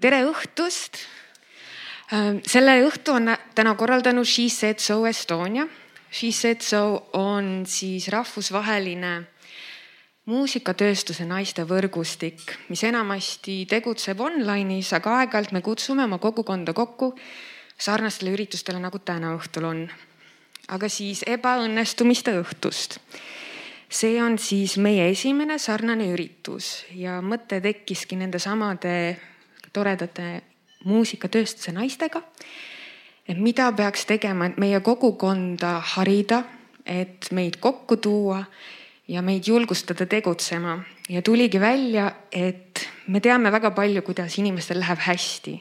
tere õhtust. selle õhtu on täna korraldanud She Said So Estonia. She Said So on siis rahvusvaheline muusikatööstuse naiste võrgustik, mis enamasti tegutseb online'is, aga aeg-ajalt me kutsume oma kogukonda kokku sarnastele üritustele, nagu täna õhtul on. aga siis ebaõnnestumiste õhtust see on siis meie esimene sarnane üritus ja mõte tekkiski nendesamade toredate muusikatööstuse naistega. mida peaks tegema, et meie kogukonda harida, et meid kokku tuua ja meid julgustada tegutsema ja tuligi välja, et me teame väga palju, kuidas inimestel läheb hästi.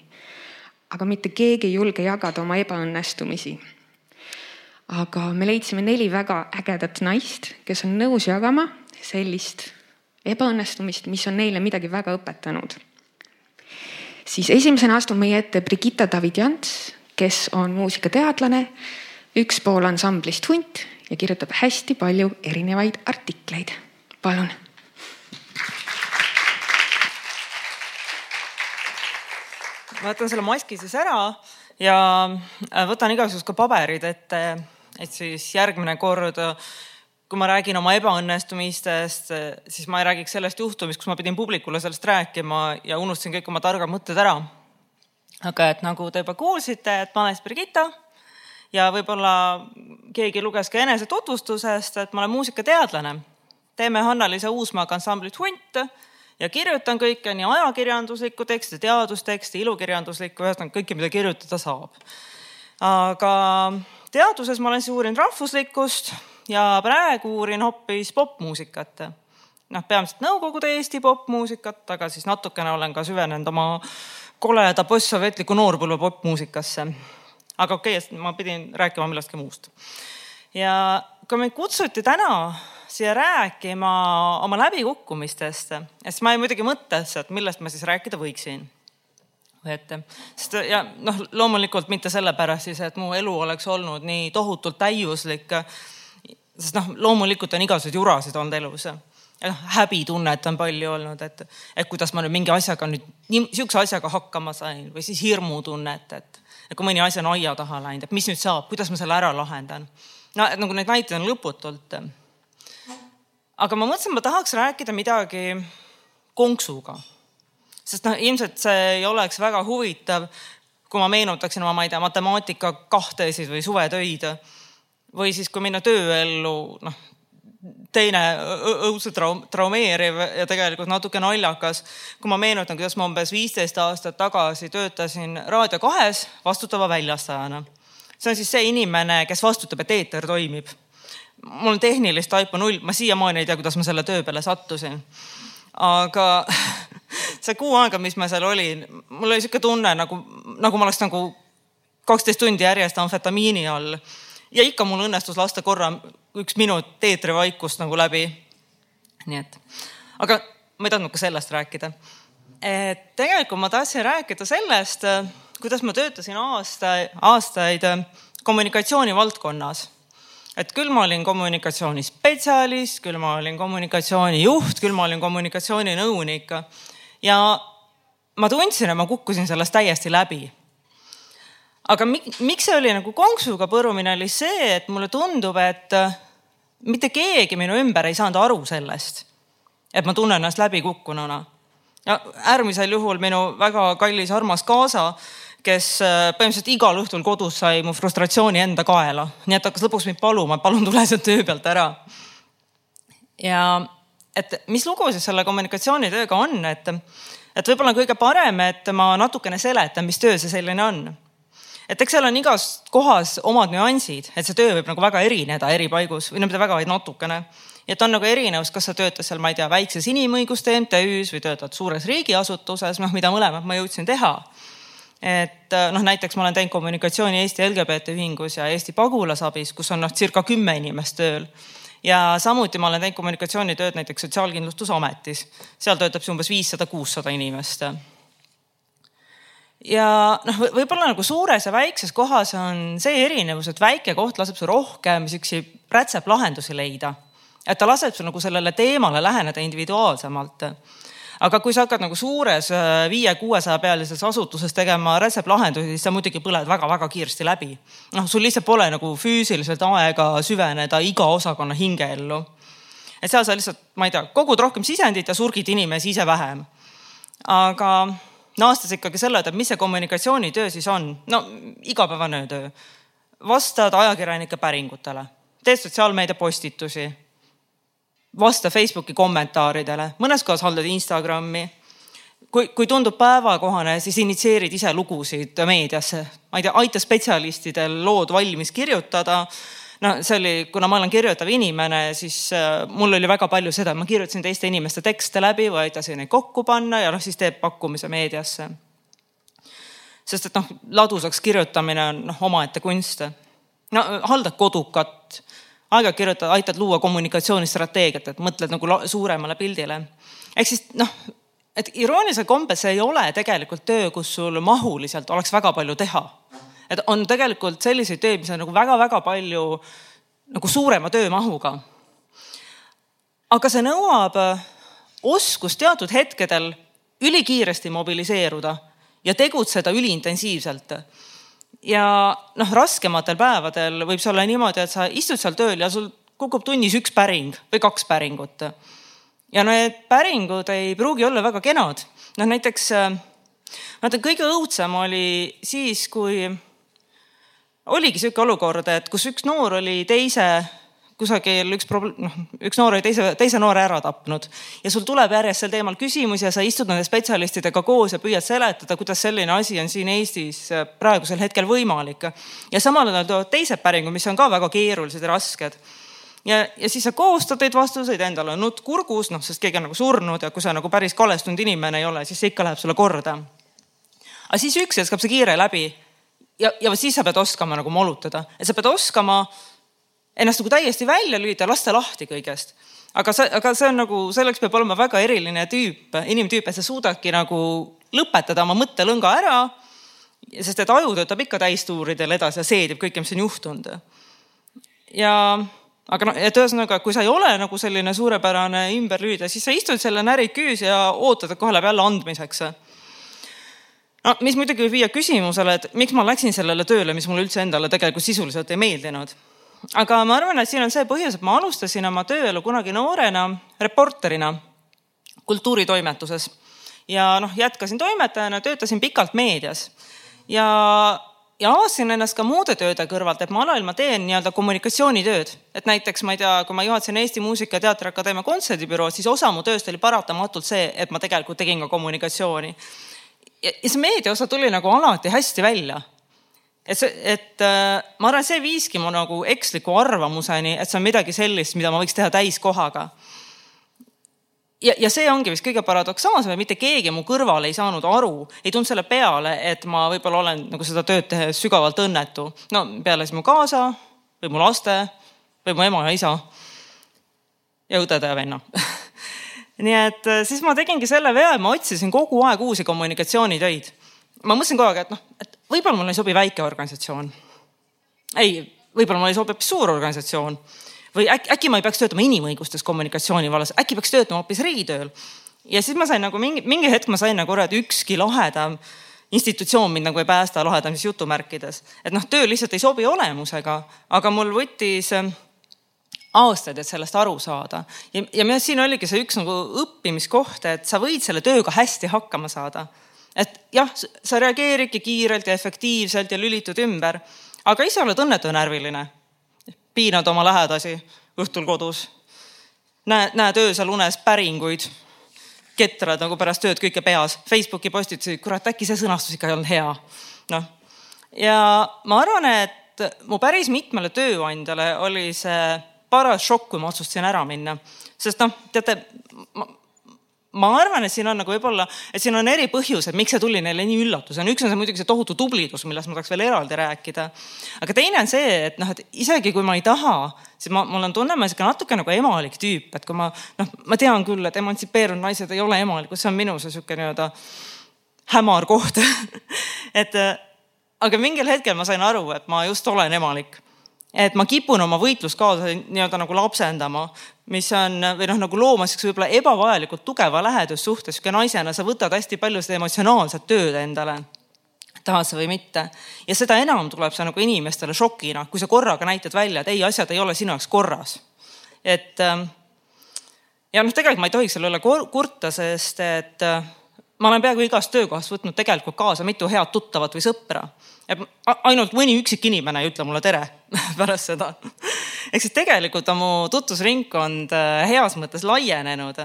aga mitte keegi ei julge jagada oma ebaõnnestumisi aga me leidsime neli väga ägedat naist, kes on nõus jagama sellist ebaõnnestumist, mis on neile midagi väga õpetanud. Siis esimesena astub meie ette Brigitta David-Jants, kes on muusikateadlane, üks pool ansamblist Hunt ja kirjutab hästi palju erinevaid artikleid. palun. ma võtan selle maski siis ära ja võtan igasugused ka paberid ette et siis järgmine kord, kui ma räägin oma ebaõnnestumistest, siis ma ei räägiks sellest juhtumist, kus ma pidin publikule sellest rääkima ja unustasin kõik oma targad mõtted ära. aga et nagu te juba kuulsite, et ma olen siis Brigitta ja võib-olla keegi luges ka enesetutvustusest, et ma olen muusikateadlane. teeme Hanna-Liisa Uusmaaga ansamblit Hunt ja kirjutan kõike, nii ajakirjanduslikku teksti, teadusteksti, ilukirjanduslikku, ühesõnaga kõike, mida kirjutada saab. aga teaduses ma olen siis uurinud rahvuslikkust ja praegu uurin hoopis popmuusikat. noh, peamiselt Nõukogude Eesti popmuusikat, aga siis natukene olen ka süvenenud oma koleda postsovetliku noorpõlve popmuusikasse. aga okei okay,, ma pidin rääkima millestki muust. ja kui mind kutsuti täna siia rääkima oma läbikukkumistest, siis ma jäin muidugi mõttesse, et millest ma siis rääkida võiksin et sest ja noh, loomulikult mitte sellepärast siis, et mu elu oleks olnud nii tohutult täiuslik. Sest noh, loomulikult on igasuguseid jurasid olnud elus ja noh, häbitunnet on palju olnud, et, et kuidas ma nüüd mingi asjaga nüüd nii sihukese asjaga hakkama sain või siis hirmutunnet, et, et kui mõni asi on aia taha läinud, et mis nüüd saab, kuidas ma selle ära lahendan. no nagu neid näiteid on lõputult. aga ma mõtlesin, ma tahaks rääkida midagi konksuga sest noh, ilmselt see ei oleks väga huvitav, kui ma meenutaksin oma, ma ei tea, matemaatika kahtesid või suvetöid. Või siis, kui minna tööellu, noh, teine õudselt traum, traumeeriv ja tegelikult natuke naljakas. kui ma meenutan, kuidas ma umbes viisteist aastat tagasi töötasin Raadio kahes vastutava väljastajana. see on siis see inimene, kes vastutab, et eeter toimib. mul on tehnilist taipa null, ma siiamaani ei tea, kuidas ma selle töö peale sattusin. aga see kuu aega, mis ma seal olin, mul oli sihuke tunne nagu, nagu ma oleks nagu kaksteist tundi järjest amfetamiini all. Ja ikka mul õnnestus lasta korra üks minut eetrivaikust nagu läbi. nii et, aga ma ei tahtnud ka sellest rääkida. et tegelikult ma tahtsin rääkida sellest, kuidas ma töötasin aasta, aastaid kommunikatsiooni valdkonnas et küll ma olin kommunikatsioonispetsialist, küll ma olin kommunikatsioonijuht, küll ma olin kommunikatsiooninõunik ja ma tundsin, et ma kukkusin sellest täiesti läbi. Aga miks see oli nagu konksuga põrumine, oli see, et mulle tundub, et äh, mitte keegi minu ümber ei saanud aru sellest, et ma tunnen ennast läbikukkununa. ja äärmisel juhul minu väga kallis armas kaasa, kes äh, põhimõtteliselt igal õhtul kodus sai mu frustratsiooni enda kaela, nii et hakkas lõpuks mind paluma, palun tule sealt töö pealt ära. ja et mis lugu siis selle kommunikatsioonitööga on, et, et võib-olla kõige parem, et ma natukene seletan, mis töö see selline on. Et eks seal on igas kohas omad nüansid, et see töö võib nagu väga erineda eri paigus või no mitte väga, vaid natukene. et on nagu erinevus, kas sa töötad seal, ma ei tea, väikses inimõiguste MTÜ-s või töötad suures riigiasutuses, noh, mida mõlemat ma jõudsin teha et noh, näiteks ma olen teinud kommunikatsiooni Eesti LGBT Ühingus ja Eesti Pagulasabis, kus on noh, circa kümme inimest tööl ja samuti ma olen teinud kommunikatsioonitööd näiteks Sotsiaalkindlustusametis, seal töötab siis umbes viissada, kuussada inimest. Ja noh, võib-olla nagu suures ja väikses kohas on see erinevus, et väike koht laseb sul rohkem siukseid rätseplahendusi leida. et ta laseb sul nagu sellele teemale läheneda individuaalsemalt. aga kui sa hakkad nagu suures äh, viie-kuuesaja pealises asutuses tegema rätseplahendusi, siis sa muidugi põled väga-väga kiiresti läbi. noh, sul lihtsalt pole nagu füüsiliselt aega süveneda iga osakonna hingeellu. et seal sa lihtsalt, ma ei tea, kogud rohkem sisendit ja surgid inimesi ise vähem. aga naastes ikkagi selle, et mis see kommunikatsioonitöö siis on, no igapäevane töö. vastad ajakirjanike päringutele, teed sotsiaalmeedia postitusi vasta Facebooki kommentaaridele, mõnes kohas haldad Instagrami. kui, kui tundub päevakohane, siis initsieerid ise lugusid meediasse, ma ei tea, aita spetsialistidel lood valmis kirjutada. No see oli, kuna ma olen kirjutav inimene, siis äh, mul oli väga palju seda, ma kirjutasin teiste inimeste tekste läbi või aitasin neid kokku panna ja noh, siis teeb pakkumise meediasse. sest et noh, ladusaks kirjutamine on noh, omaette kunst. no haldad kodukat aeg-ajalt kirjutad, aitad luua kommunikatsioonistrateegiat, et mõtled nagu suuremale pildile. ehk siis noh, et iroonilisel kombel see ei ole tegelikult töö, kus sul mahuliselt oleks väga palju teha. Et on tegelikult selliseid töid, mis on nagu väga-väga palju nagu suurema töömahuga. aga see nõuab oskust teatud hetkedel ülikiiresti mobiliseeruda ja tegutseda üliintensiivselt ja noh, raskematel päevadel võib see olla niimoodi, et sa istud seal tööl ja sul kukub tunnis üks päring või kaks päringut. ja need päringud ei pruugi olla väga kenad. noh, näiteks ma ütlen, kõige õudsem oli siis, kui oligi sihuke olukord, et kus üks noor oli teise kusagil üks probleem, noh, üks noor oli teise, teise noore ära tapnud ja sul tuleb järjest sel teemal küsimusi ja sa istud nende spetsialistidega koos ja püüad seletada, kuidas selline asi on siin Eestis äh, praegusel hetkel võimalik. ja samal ajal tulevad teised päringud, mis on ka väga keerulised ja rasked ja, ja siis sa koostad neid vastuseid, endal on nutt kurgus, noh, sest keegi on nagu surnud ja kui sa nagu päris kalestunud inimene ei ole, siis see ikka läheb sulle korda. aga siis üks hetk saab see kiire läbi ja, ja siis sa pead oskama nagu molutada, et sa pead oskama ennast nagu täiesti välja lülitada, lasta lahti kõigest. aga see, aga see on nagu, selleks peab olema väga eriline tüüp, inimtüüp, et sa suudadki nagu lõpetada oma mõttelõnga ära. sest et aju töötab ikka täistuuridel edasi ja seedib kõike, mis on juhtunud. ja aga noh, et ühesõnaga, kui sa ei ole nagu selline suurepärane ümberlüüda, siis sa istud selle närid küüs ja ootad, et kohe läheb jälle andmiseks mis muidugi võib viia küsimusele, et miks ma läksin sellele tööle, mis mulle üldse endale tegelikult sisuliselt ei meeldinud aga ma arvan, et siin on see põhjus, et ma alustasin oma tööelu kunagi noorena reporterina kultuuritoimetuses ja noh, jätkasin toimetajana, töötasin pikalt meedias ja, ja avastasin ennast ka muude tööde kõrvalt, et ma alailma teen nii-öelda kommunikatsioonitööd. et näiteks ma ei tea, kui ma juhatasin Eesti Muusika- ja Teatriakadeemia kontserdibürood, siis osa mu tööst oli paratamatult see, et ma tegelikult tegin ka kommunikatsiooni. Ja see meedia osa tuli nagu alati hästi välja et see, et äh, ma arvan, see viiski mu nagu eksliku arvamuseni, et see on midagi sellist, mida ma võiks teha täiskohaga. ja, ja see ongi vist kõige paradoksaalsem, et mitte keegi mu kõrval ei saanud aru, ei tulnud selle peale, et ma võib-olla olen nagu seda tööd tehes sügavalt õnnetu. no peale siis mu kaasa või mu laste või mu ema ja isa ja õdede ja venna nii et äh, siis ma tegingi selle vea, et ma otsisin kogu aeg uusi kommunikatsioonitöid. ma mõtlesin kogu aeg, et noh, et võib-olla mulle ei sobi väike organisatsioon. ei, võib-olla mulle ei sobi hoopis suur organisatsioon või äkki, äkki ma ei peaks töötama inimõigustes kommunikatsiooni vallas, äkki peaks töötama hoopis riigitööl. ja siis ma sain nagu mingi, mingi hetk ma sain nagu aru, et ükski lahedam institutsioon mind nagu ei päästa, lahedam siis jutumärkides. et noh, töö lihtsalt ei sobi olemusega, aga mul võttis ähm, aastaid, et sellest aru saada. ja, ja minu arust siin oligi see üks nagu õppimiskoht, et sa võid selle tööga hästi hakkama saada et jah, sa reageeridki kiirelt ja efektiivselt ja lülitud ümber, aga ise oled õnnetu närviline. piinad oma lähedasi õhtul kodus. näed, näed öösel unes päringuid, ketrad nagu pärast tööd kõike peas, Facebooki postitusi, kurat, äkki see sõnastus ikka ei olnud hea. noh, ja ma arvan, et mu päris mitmele tööandjale oli see paras šokk, kui ma otsustasin ära minna. sest noh, teate, ma arvan, et siin on nagu võib-olla, et siin on eri põhjused, miks see tuli neile nii üllatusena. üks on see muidugi see tohutu tublidus, millest ma tahaks veel eraldi rääkida. aga teine on see, et noh, et isegi kui ma ei taha, siis ma, mul on tunne, ma olen sihuke natuke nagu emalik tüüp, et kui ma noh, ma tean küll, et emantsipeerunud naised ei ole emalikud, see on minu see sihuke nii-öelda hämar koht et aga mingil hetkel ma sain aru, et ma just olen emalik et ma kipun oma võitluskaasa nii-öelda nagu lapsendama, mis on või noh, nagu looma siukse võib-olla ebavajalikult tugeva lähedussuhte, sihuke naisena sa võtad hästi palju seda emotsionaalset tööd endale tahad sa või mitte. ja seda enam tuleb see nagu inimestele šokina, kui sa korraga näitad välja, et ei, asjad ei ole sinu jaoks korras. et ähm, ja noh, tegelikult ma ei tohiks selle üle kurta, sest et äh, ma olen peaaegu igast töökohast võtnud tegelikult kaasa mitu head tuttavat või sõpra. Et ainult mõni üksik inimene ei ütle mulle tere pärast seda. ehk siis tegelikult on mu tutvusringkond äh, heas mõttes laienenud.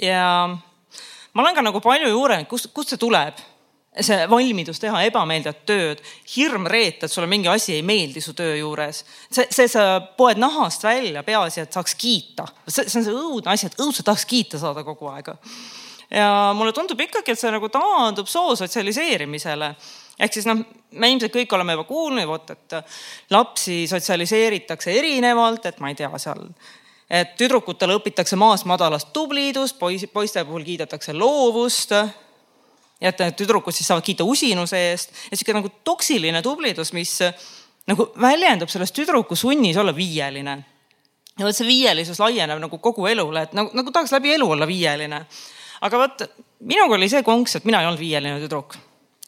ja ma olen ka nagu palju uurinud, kust, kust see tuleb see valmidus teha ebameeldivat tööd, hirm reeta, et sulle mingi asi ei meeldi su töö juures. see, see sa poed nahast välja, peaasi, et saaks kiita. see, see on see õudne asi, et õudselt tahaks kiita saada kogu aeg. ja mulle tundub ikkagi, et see nagu taandub soo sotsialiseerimisele ehk siis noh, me ilmselt kõik oleme juba kuulnud, vot et lapsi sotsialiseeritakse erinevalt, et ma ei tea, seal et tüdrukutele õpitakse maast madalast tublidust, poisi, poiste puhul kiidetakse loovust ja et tüdrukud siis saavad kiita usinuse eest ja sihuke nagu toksiline tublidus, mis nagu väljendub selles tüdruku sunnis olla viieline. ja vot see viielisus laieneb nagu kogu elule, et nagu, nagu tahaks läbi elu olla viieline. aga vot minuga oli see konks, et mina ei olnud viieline tüdruk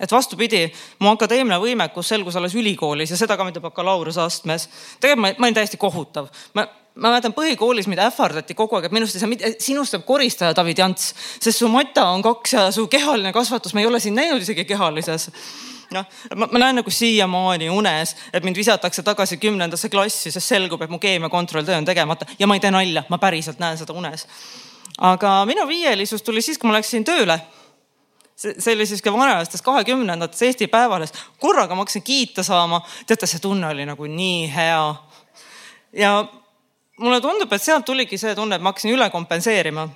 et vastupidi, mu akadeemiline võimekus selgus alles ülikoolis ja seda ka mitte bakalaureuseastmes. tegelikult ma, ma olin täiesti kohutav. ma ma mäletan põhikoolis, mida ähvardati kogu aeg, et minust ei saa mitte, sinust saab koristaja David Jants, sest su mata on kaks ja su kehaline kasvatus, ma ei ole sind näinud isegi kehalises. noh, ma, ma näen nagu siiamaani unes, et mind visatakse tagasi kümnendasse klassi, sest selgub, et mu keemiakontrolltöö on tegemata ja ma ei tee nalja, ma päriselt näen seda unes. aga minu viielisus tuli siis, kui ma läksin tööle see, see oli siis ka vanajastes kahekümnendates Eesti Päevalehes, korraga ma hakkasin kiita saama. teate, see tunne oli nagu nii hea. ja mulle tundub, et sealt tuligi see tunne, et ma hakkasin üle kompenseerima.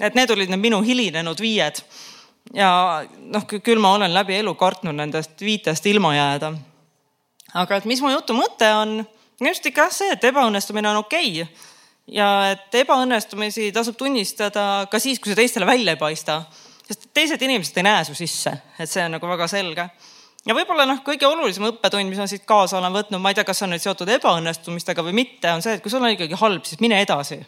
et need olid need minu hilinenud viied. ja noh, küll ma olen läbi elu kartnud nendest viitest ilma jääda. aga et mis mu jutu mõte on, just ikka see, et ebaõnnestumine on okei okay. ja et ebaõnnestumisi tasub tunnistada ka siis, kui see teistele välja ei paista. Sest teised inimesed ei näe su sisse, et see on nagu väga selge ja võib-olla noh, kõige olulisem õppetund, mis ma siit kaasa olen võtnud, ma ei tea, kas see on nüüd seotud ebaõnnestumistega või mitte, on see, et kui sul on ikkagi halb, siis mine edasi.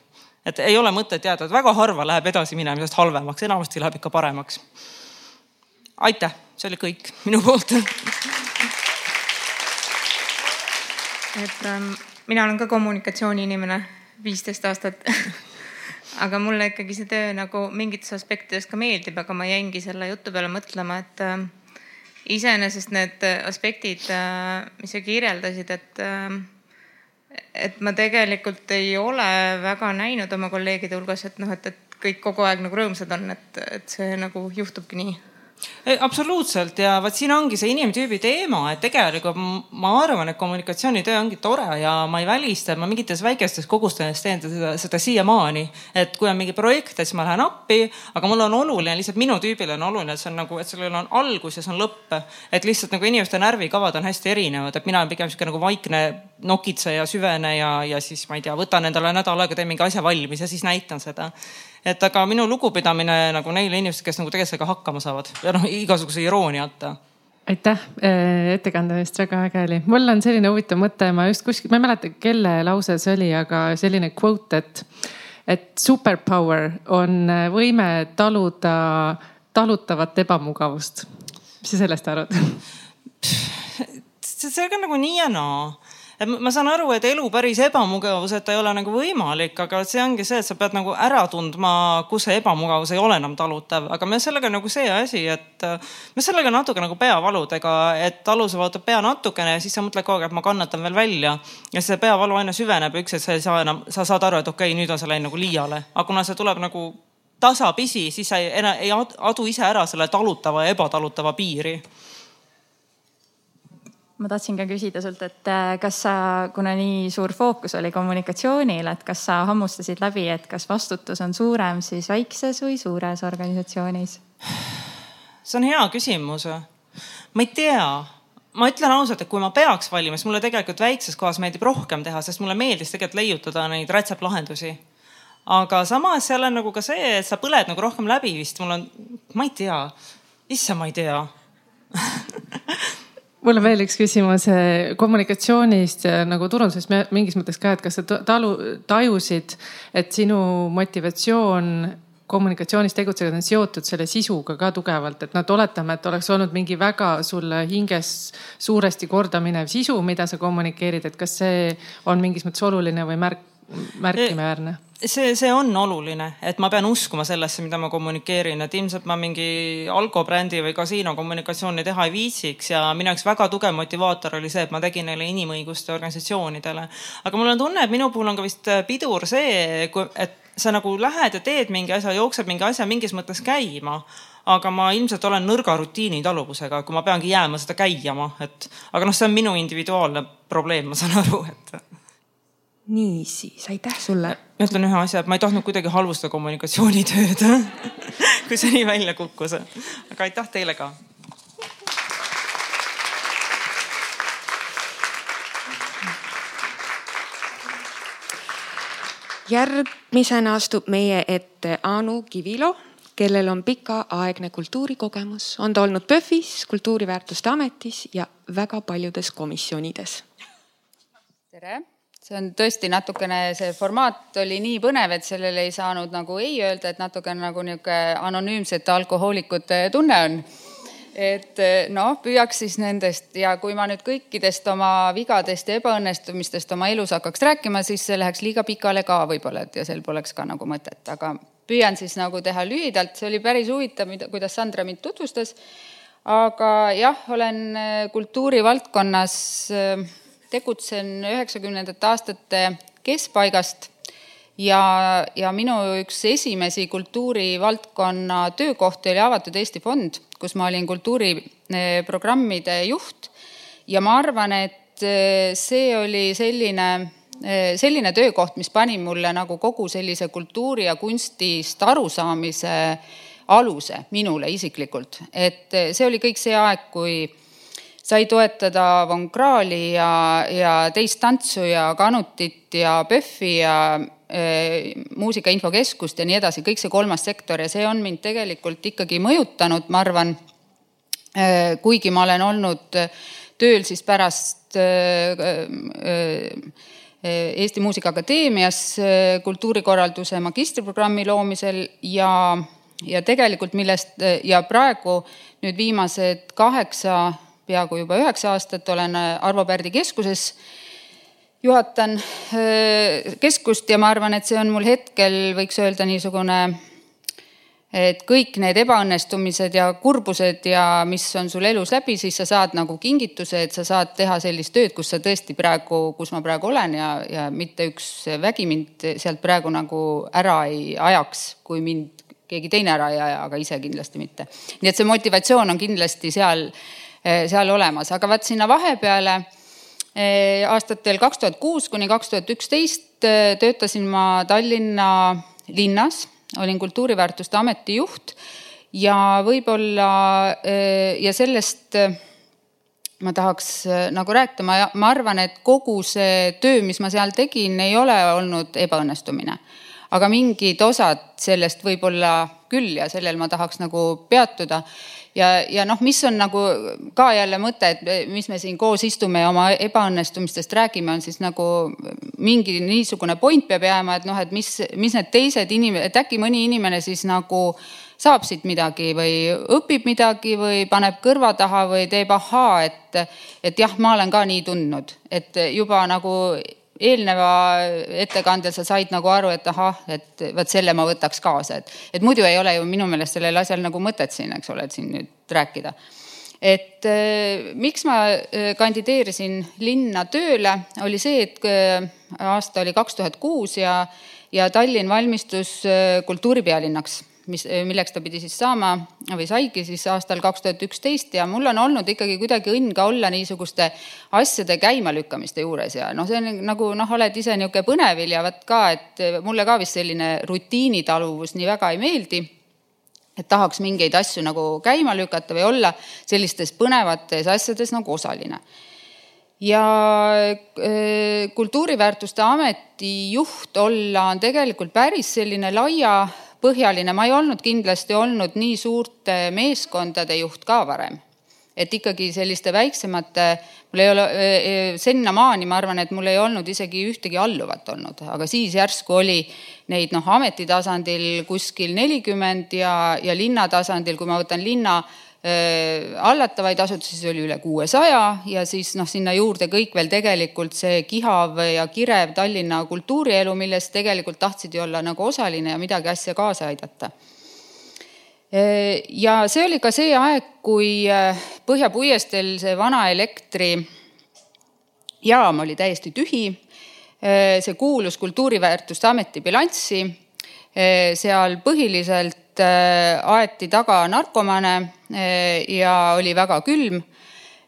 et ei ole mõtet jääda, et väga harva läheb edasiminemisest halvemaks, enamasti läheb ikka paremaks. aitäh, see oli kõik minu poolt. et ähm, mina olen ka kommunikatsiooniinimene, viisteist aastat aga mulle ikkagi see töö nagu mingites aspektides ka meeldib, aga ma jäingi selle jutu peale mõtlema, et äh, iseenesest need aspektid, äh, mis sa kirjeldasid, et, äh, et ma tegelikult ei ole väga näinud oma kolleegide hulgas, et noh, et, et kõik kogu aeg nagu rõõmsad on, et, et see nagu juhtubki nii absoluutselt ja vot siin ongi see inimtüübi teema, et tegelikult ma arvan, et kommunikatsioonitöö ongi tore ja ma ei välista, et ma mingites väikestes kogustes teen seda, seda siiamaani. et kui on mingi projekt, siis ma lähen appi, aga mul on oluline, lihtsalt minu tüübile on oluline, et see on nagu, et sellel on algus ja see on lõpp. et lihtsalt nagu inimeste närvikavad on hästi erinevad, et mina olen pigem sihuke nagu vaikne nokitseja, süveneja ja siis ma ei tea, võtan endale nädal aega, teen mingi asja valmis ja siis näitan seda et aga minu lugupidamine nagu neile inimestele, kes nagu tegelikult sellega hakkama saavad ja noh, igasuguse irooniata aitäh äh, ettekande eest, väga äge oli. mul on selline huvitav mõte, ma just kuskil, ma ei mäleta, kelle lause see oli, aga selline quote, et, et superpower on äh, võime taluda talutavat ebamugavust. mis sa sellest arvad? see on nagu nii ja naa et ma saan aru, et elu päris ebamugavuseta ei ole nagu võimalik, aga see ongi see, et sa pead nagu ära tundma, kus see ebamugavus ei ole enam talutav, aga me sellega nagu see asi, et me sellega natuke nagu peavaludega, et alus valutab pea natukene ja siis sa mõtled kogu aeg, et ma kannatan veel välja. ja see peavalu aina süveneb üks hetk sa ei saa enam, sa saad aru, et okei okay,, nüüd on see läinud nagu liiale, aga kuna see tuleb nagu tasapisi, siis sa ei, ei adu ise ära selle talutava ja ebatalutava piiri ma tahtsin ka küsida sult, et äh, kas sa, kuna nii suur fookus oli kommunikatsioonil, et kas sa hammustasid läbi, et kas vastutus on suurem siis väikses või suures organisatsioonis? see on hea küsimus. ma ei tea, ma ütlen ausalt, et kui ma peaks valima, siis mulle tegelikult väikses kohas meeldib rohkem teha, sest mulle meeldis tegelikult leiutada neid rätseplahendusi. aga samas seal on nagu ka see, et sa põled nagu rohkem läbi vist, mul on, ma ei tea, issand, ma ei tea mul on veel üks küsimus eh, kommunikatsioonist ja nagu turundusest. Mingis mõttes ka, et kas sa talu, tajusid, et sinu motivatsioon kommunikatsioonis tegutseda on seotud selle sisuga ka tugevalt, et et oletame, et oleks olnud mingi väga sulle hinges suuresti korda sisu, mida sa kommunikeerid, et kas see on mingis mõttes oluline või märk, märkimisväärne? see, see on oluline, et ma pean uskuma sellesse, mida ma kommunikeerin, et ilmselt ma mingi alkobrändi või kasiino kommunikatsiooni teha ei viitsiks ja minu jaoks väga tugev motivaator oli see, et ma tegin neile inimõiguste organisatsioonidele. aga mul on tunne, et minu puhul on ka vist pidur see, et sa nagu lähed ja teed mingi asja, jookseb mingi asja mingis mõttes käima aga ma ilmselt olen nõrga rutiinitaluvusega, kui ma peangi jääma seda käiama, et aga noh, see on minu individuaalne probleem, ma saan aru, et niisiis, aitäh sulle. ma ütlen ühe asja, et ma ei tahtnud kuidagi halvustada kommunikatsioonitööd kui see nii välja kukkus. aga aitäh teile ka. järgmisena astub meie ette Anu Kivilo, kellel on pikaaegne kultuurikogemus, on ta olnud PÖFFis, Kultuuriväärtuste Ametis ja väga paljudes komisjonides. tere see on tõesti natukene, see formaat oli nii põnev, et sellele ei saanud nagu ei öelda, et natukene nagu niisugune anonüümsete alkohoolikute tunne on. et noh, püüaks siis nendest ja kui ma nüüd kõikidest oma vigadest ja ebaõnnestumistest oma elus hakkaks rääkima, siis see läheks liiga pikale ka võib-olla, et ja sel poleks ka nagu mõtet, aga püüan siis nagu teha lühidalt, see oli päris huvitav, mida, kuidas Sandra mind tutvustas. aga jah, olen kultuurivaldkonnas äh, tegutsen üheksakümnendate aastate keskpaigast ja, ja minu üks esimesi kultuurivaldkonna töökohti oli Avatud Eesti Fond, kus ma olin kultuuriprogrammide juht. Ja ma arvan, et eh, see oli selline, eh, selline töökoht, mis pani mulle nagu kogu sellise kultuuri ja kunstist arusaamise aluse minule isiklikult, et eh, see oli kõik see aeg, kui sai toetada Von Krahli ja, ja teist tantsu ja Kanutit ja PÖFFi ja e, Muusika Infokeskust ja nii edasi, kõik see kolmas sektor. Ja see on mind tegelikult ikkagi mõjutanud, ma arvan. E,, kuigi ma olen olnud tööl siis pärast e, Eesti Muusikaakadeemias kultuurikorralduse magistriprogrammi loomisel ja, ja tegelikult millest ja praegu nüüd viimased kaheksa peaaegu juba üheksa aastat olen äh, Arvo Pärdi keskuses, juhatan äh, keskust ja ma arvan, et see on mul hetkel, võiks öelda niisugune, et kõik need ebaõnnestumised ja kurbused ja mis on sul elus läbi, siis sa saad nagu kingituse, et sa saad teha sellist tööd, kus sa tõesti praegu, kus ma praegu olen ja, ja mitte üks vägi mind sealt praegu nagu ära ei ajaks, kui mind keegi teine ära ei aja, aga ise kindlasti mitte. nii et see motivatsioon on kindlasti seal Eh, seal olemas, aga vaat sinna vahepeale eh, aastatel kaks tuhat kuus kuni kaks tuhat üksteist eh, töötasin ma Tallinna linnas, olin Kultuuriväärtuste Ameti juht ja võib-olla ja sellest ma tahaks nagu rääkida, ma, ma arvan, et kogu see töö, mis ma seal tegin, ei ole olnud ebaõnnestumine. aga mingid osad sellest võib-olla küll ja sellel ma tahaks nagu peatuda ja, ja noh, mis on nagu ka jälle mõte, et mis me siin koos istume ja oma ebaõnnestumistest räägime, on siis nagu mingi niisugune point peab jääma, et noh, et mis, mis need teised inimesed, et äkki mõni inimene siis nagu saab siit midagi või õpib midagi või paneb kõrva taha või teeb ahaa, et, et jah, ma olen ka nii tundnud, et juba nagu eelneva ettekandel sa said nagu aru, et ahah, et vot selle ma võtaks kaasa, et, et muidu ei ole ju minu meelest sellel asjal nagu mõtet siin, eks ole, et siin nüüd rääkida. et äh, miks ma äh, kandideerisin linna tööle, oli see, et äh, aasta oli kaks tuhat kuus ja, ja Tallinn valmistus kultuuripealinnaks mis, milleks ta pidi siis saama või saigi siis aastal kaks tuhat üksteist ja mul on olnud ikkagi kuidagi õnn ka olla niisuguste asjade käimalükkamiste juures ja noh, see on nagu noh, oled ise niisugune põnevil ja vot ka, et mulle ka vist selline rutiinitaluvus nii väga ei meeldi et tahaks mingeid asju nagu käima lükata või olla sellistes põnevates asjades nagu osaline. ja äh, Kultuuriväärtuste Ameti juht olla on tegelikult päris selline laia põhjaline, ma ei olnud kindlasti olnud nii suurte meeskondade juht ka varem. et ikkagi selliste väiksemate, mul ei ole, sinnamaani ma arvan, et mul ei olnud isegi ühtegi alluvat olnud, aga siis järsku oli neid noh, ameti tasandil kuskil nelikümmend ja, ja linna tasandil, kui ma võtan linna hallatavaid asutusi oli üle kuuesaja ja siis noh, sinna juurde kõik veel tegelikult see kihav ja kirev Tallinna kultuurielu, milles tegelikult tahtsid ju olla nagu osaline ja midagi asja kaasa aidata ja see oli ka see aeg, kui äh, Põhja puiesteel see vana elektrijaam oli täiesti tühi. Äh, see kuulus Kultuuriväärtuste Ameti bilanssi. Äh, seal põhiliselt aeti taga narkomane ja oli väga külm.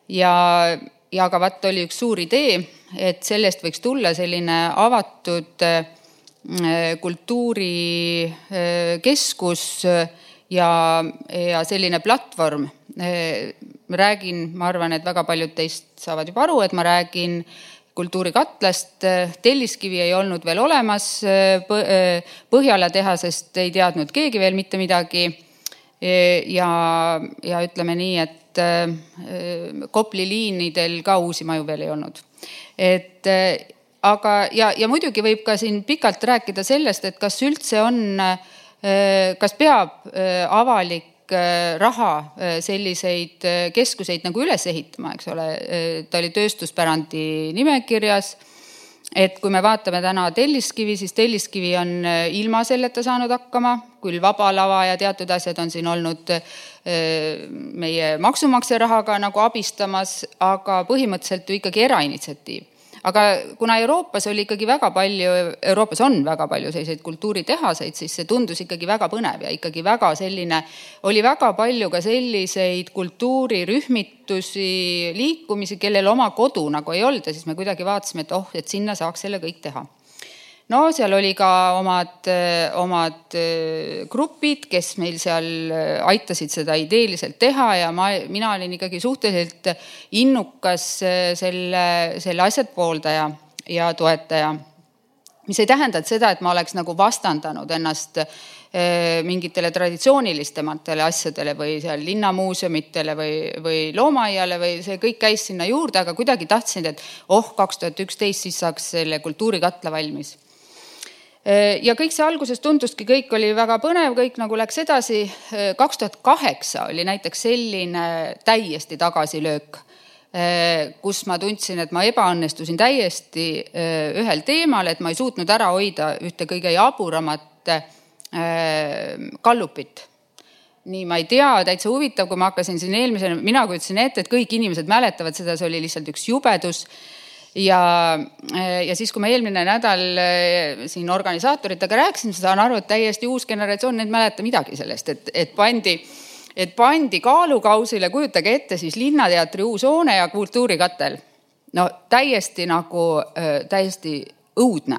ja, ja aga vaat oli üks suur idee, et sellest võiks tulla selline avatud kultuurikeskus ja, ja selline platvorm. räägin, ma arvan, et väga paljud teist saavad juba aru, et ma räägin kultuurikatlast, telliskivi ei olnud veel olemas, Põhjala tehasest ei teadnud keegi veel mitte midagi. ja, ja ütleme nii, et Kopli liinidel ka uusi maju veel ei olnud. et aga, ja, ja muidugi võib ka siin pikalt rääkida sellest, et kas üldse on kas peab avalik raha selliseid keskuseid nagu üles ehitama, eks ole, ta oli tööstuspärandi nimekirjas. et kui me vaatame täna Telliskivi, siis Telliskivi on ilma selleta saanud hakkama, küll Vaba Lava ja teatud asjad on siin olnud meie maksumaksja rahaga nagu abistamas, aga põhimõtteliselt ju ikkagi erainitsiatiiv aga kuna Euroopas oli ikkagi väga palju, Euroopas on väga palju selliseid kultuuritehaseid, siis see tundus ikkagi väga põnev ja ikkagi väga selline, oli väga palju ka selliseid kultuurirühmitusi, liikumisi, kellel oma kodu nagu ei olnud ja siis me kuidagi vaatasime, et oh, et sinna saaks selle kõik teha no seal oli ka omad, omad äh, grupid, kes meil seal äh, aitasid seda ideeliselt teha ja ma, mina olin ikkagi suhteliselt innukas äh, selle, selle asja pooldaja ja toetaja. mis ei tähenda, et seda, et ma oleks nagu vastandanud ennast mingitele traditsioonilistematele asjadele või seal linnamuuseumitele või, või loomaaiale või see kõik käis sinna juurde, aga kuidagi tahtsin, et oh, kaks tuhat üksteist, siis saaks selle kultuurikatla valmis ja kõik see alguses tunduski, kõik oli väga põnev, kõik nagu läks edasi. kaks tuhat kaheksa oli näiteks selline täiesti tagasilöök, kus ma tundsin, et ma ebaõnnestusin täiesti ühel teemal, et ma ei suutnud ära hoida ühte kõige jaburamat kallupit nii, ma ei tea, täitsa huvitav, kui ma hakkasin siin eelmisel, mina kujutasin ette, et kõik inimesed mäletavad seda, see oli lihtsalt üks jubedus ja, ja siis, kui ma eelmine nädal eh, siin organisaatoritega rääkisin, saan aru, et täiesti uus generatsioon ei mäleta midagi sellest, et, et pandi, et pandi kaalukausile, kujutage ette siis Linnateatri uus hoone ja kultuurikatel. no täiesti nagu, eh, täiesti õudne,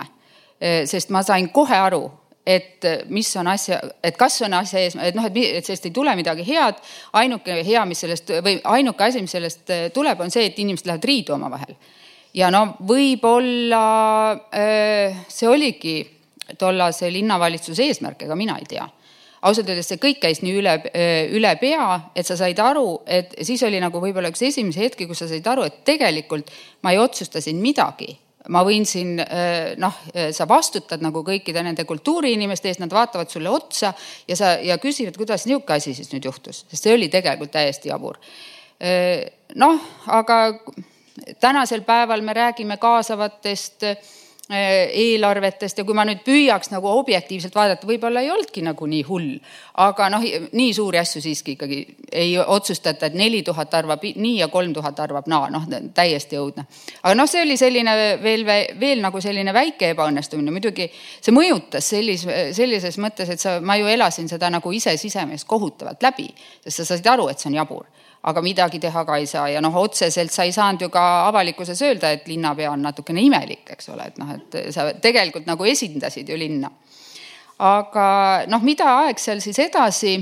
eh, sest ma sain kohe aru, et mis on asja, et kas on asja eesmärk, et noh, et, et sellest ei tule midagi head. ainuke hea, mis sellest või ainuke asi, mis sellest tuleb, on see, et inimesed lähevad riidu omavahel ja no võib-olla äh, see oligi tollase linnavalitsuse eesmärk, ega mina ei tea ausalt öeldes see kõik käis nii üle, äh, üle pea, et sa said aru, et siis oli nagu võib-olla üks esimesi hetki, kus sa said aru, et tegelikult ma ei otsusta siin midagi. ma võin siin äh, noh, sa vastutad nagu kõikide nende kultuuriinimeste eest, nad vaatavad sulle otsa ja sa ja küsivad, kuidas niisugune asi siis nüüd juhtus, sest see oli tegelikult täiesti jabur. noh, aga tänasel päeval me räägime kaasavatest eh, eelarvetest ja kui ma nüüd püüaks nagu objektiivselt vaadata, võib-olla ei olnudki nagu nii hull, aga noh, nii suuri asju siiski ikkagi ei otsustata, et neli tuhat arvab nii ja kolm tuhat arvab naa, noh täiesti õudne. aga noh, see oli selline veel, veel nagu selline väike ebaõnnestumine, muidugi see mõjutas sellis, sellises mõttes, et sa, ma ju elasin seda nagu ise sisemees kohutavalt läbi, sest sa said aru, et see on jabur aga midagi teha ka ei saa ja noh, otseselt sa ei saanud ju ka avalikkuses öelda, et linnapea on natukene imelik, eks ole, et noh, et sa tegelikult nagu esindasid ju linna. aga noh, mida aeg seal siis edasi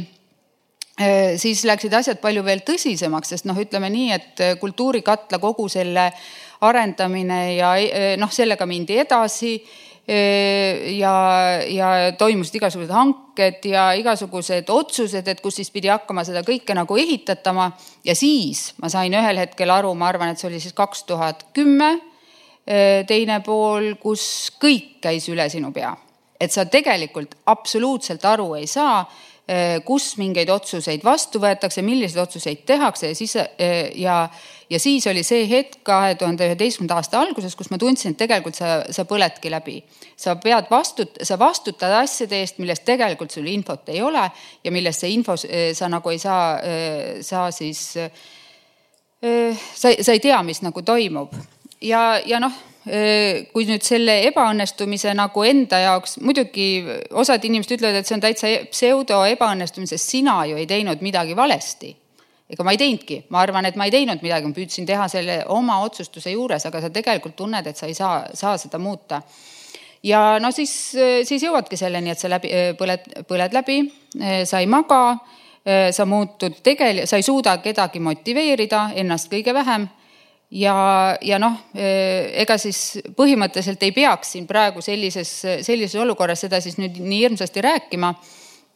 eh, siis läksid asjad palju veel tõsisemaks, sest noh, ütleme nii, et kultuurikatla kogu selle arendamine ja eh, noh, sellega mindi edasi ja, ja toimusid igasugused hanked ja igasugused otsused, et kus siis pidi hakkama seda kõike nagu ehitatama. ja siis ma sain ühel hetkel aru, ma arvan, et see oli siis kaks tuhat kümme, teine pool, kus kõik käis üle sinu pea. et sa tegelikult absoluutselt aru ei saa kus mingeid otsuseid vastu võetakse, milliseid otsuseid tehakse ja siis äh, ja, ja siis oli see hetk kahe tuhande üheteistkümnenda aasta alguses, kus ma tundsin, et tegelikult sa, sa põledki läbi. sa pead vastut-, sa vastutad asjade eest, millest tegelikult sul infot ei ole ja millest see info, äh, sa nagu ei saa, saa siis, sa, sa ei tea, mis nagu toimub ja, ja noh kui nüüd selle ebaõnnestumise nagu enda jaoks, muidugi osad inimesed ütlevad, et see on täitsa e-, pseudo ebaõnnestumine, sest sina ju ei teinud midagi valesti. ega ma ei teinudki, ma arvan, et ma ei teinud midagi, ma püüdsin teha selle oma otsustuse juures, aga sa tegelikult tunned, et sa ei saa, saa seda muuta. ja no siis, siis jõuadki selleni, et sa läbi, põled, põled läbi, sa ei maga, sa muutud tegel-, sa ei suuda kedagi motiveerida, ennast kõige vähem ja, ja noh, eh, ega siis põhimõtteliselt ei peaks siin praegu sellises, sellises olukorras seda siis nüüd nii hirmsasti rääkima.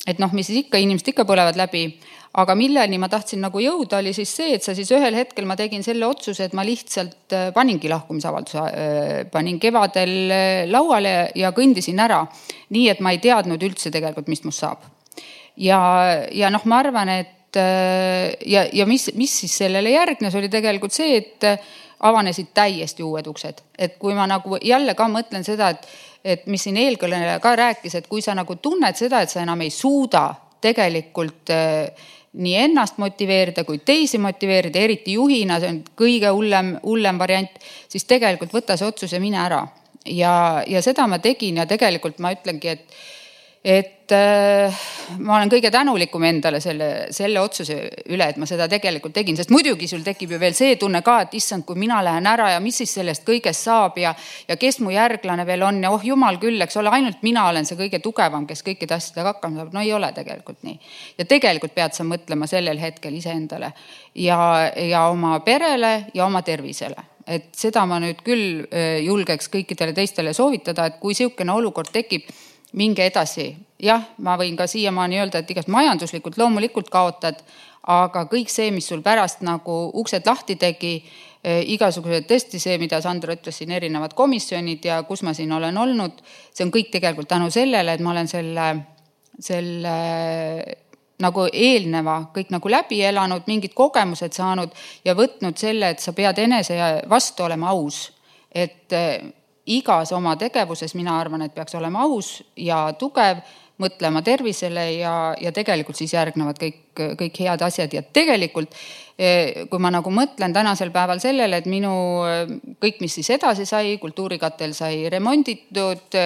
et noh, mis siis ikka, inimesed ikka põlevad läbi. aga milleni ma tahtsin nagu jõuda, oli siis see, et sa siis ühel hetkel ma tegin selle otsuse, et ma lihtsalt eh, paningi lahkumisavalduse, eh, panin kevadel lauale ja kõndisin ära. nii et ma ei teadnud üldse tegelikult, mis must saab. ja, ja noh, ma arvan, et Äh, ja, ja mis, mis siis sellele järgnes, oli tegelikult see, et äh, avanesid täiesti uued uksed, et kui ma nagu jälle ka mõtlen seda, et, et mis siin eelkõneleja ka rääkis, et kui sa nagu tunned seda, et sa enam ei suuda tegelikult äh, nii ennast motiveerida kui teisi motiveerida, eriti juhina, see on kõige hullem, hullem variant, siis tegelikult võta see otsus ja mine ära. ja, ja seda ma tegin ja tegelikult ma ütlengi, et et äh, ma olen kõige tänulikum endale selle, selle otsuse üle, et ma seda tegelikult tegin, sest muidugi sul tekib ju veel see tunne ka, et issand, kui mina lähen ära ja mis siis sellest kõigest saab ja, ja kes mu järglane veel on ja oh jumal küll, eks ole, ainult mina olen see kõige tugevam, kes kõikide asjadega hakkama saab. no ei ole tegelikult nii. ja tegelikult pead sa mõtlema sellel hetkel iseendale ja, ja oma perele ja oma tervisele et seda ma nüüd küll äh, julgeks kõikidele teistele soovitada, et kui niisugune olukord tekib minge edasi. jah, ma võin ka siiamaani öelda, et igast majanduslikult loomulikult kaotad, aga kõik see, mis sul pärast nagu uksed lahti tegi, eh, igasugused tõesti see, mida Sandro ütles siin, erinevad komisjonid ja kus ma siin olen olnud, see on kõik tegelikult tänu sellele, et ma olen selle, selle nagu eelneva kõik nagu läbi elanud, mingid kogemused saanud ja võtnud selle, et sa pead enese vastu olema aus. et eh, igas oma tegevuses mina arvan, et peaks olema aus ja tugev, mõtlema tervisele ja, ja tegelikult siis järgnevad kõik, kõik head asjad. Ja tegelikult eh, kui ma nagu mõtlen tänasel päeval sellele, et minu kõik, mis siis edasi sai, kultuurikatel sai remonditud,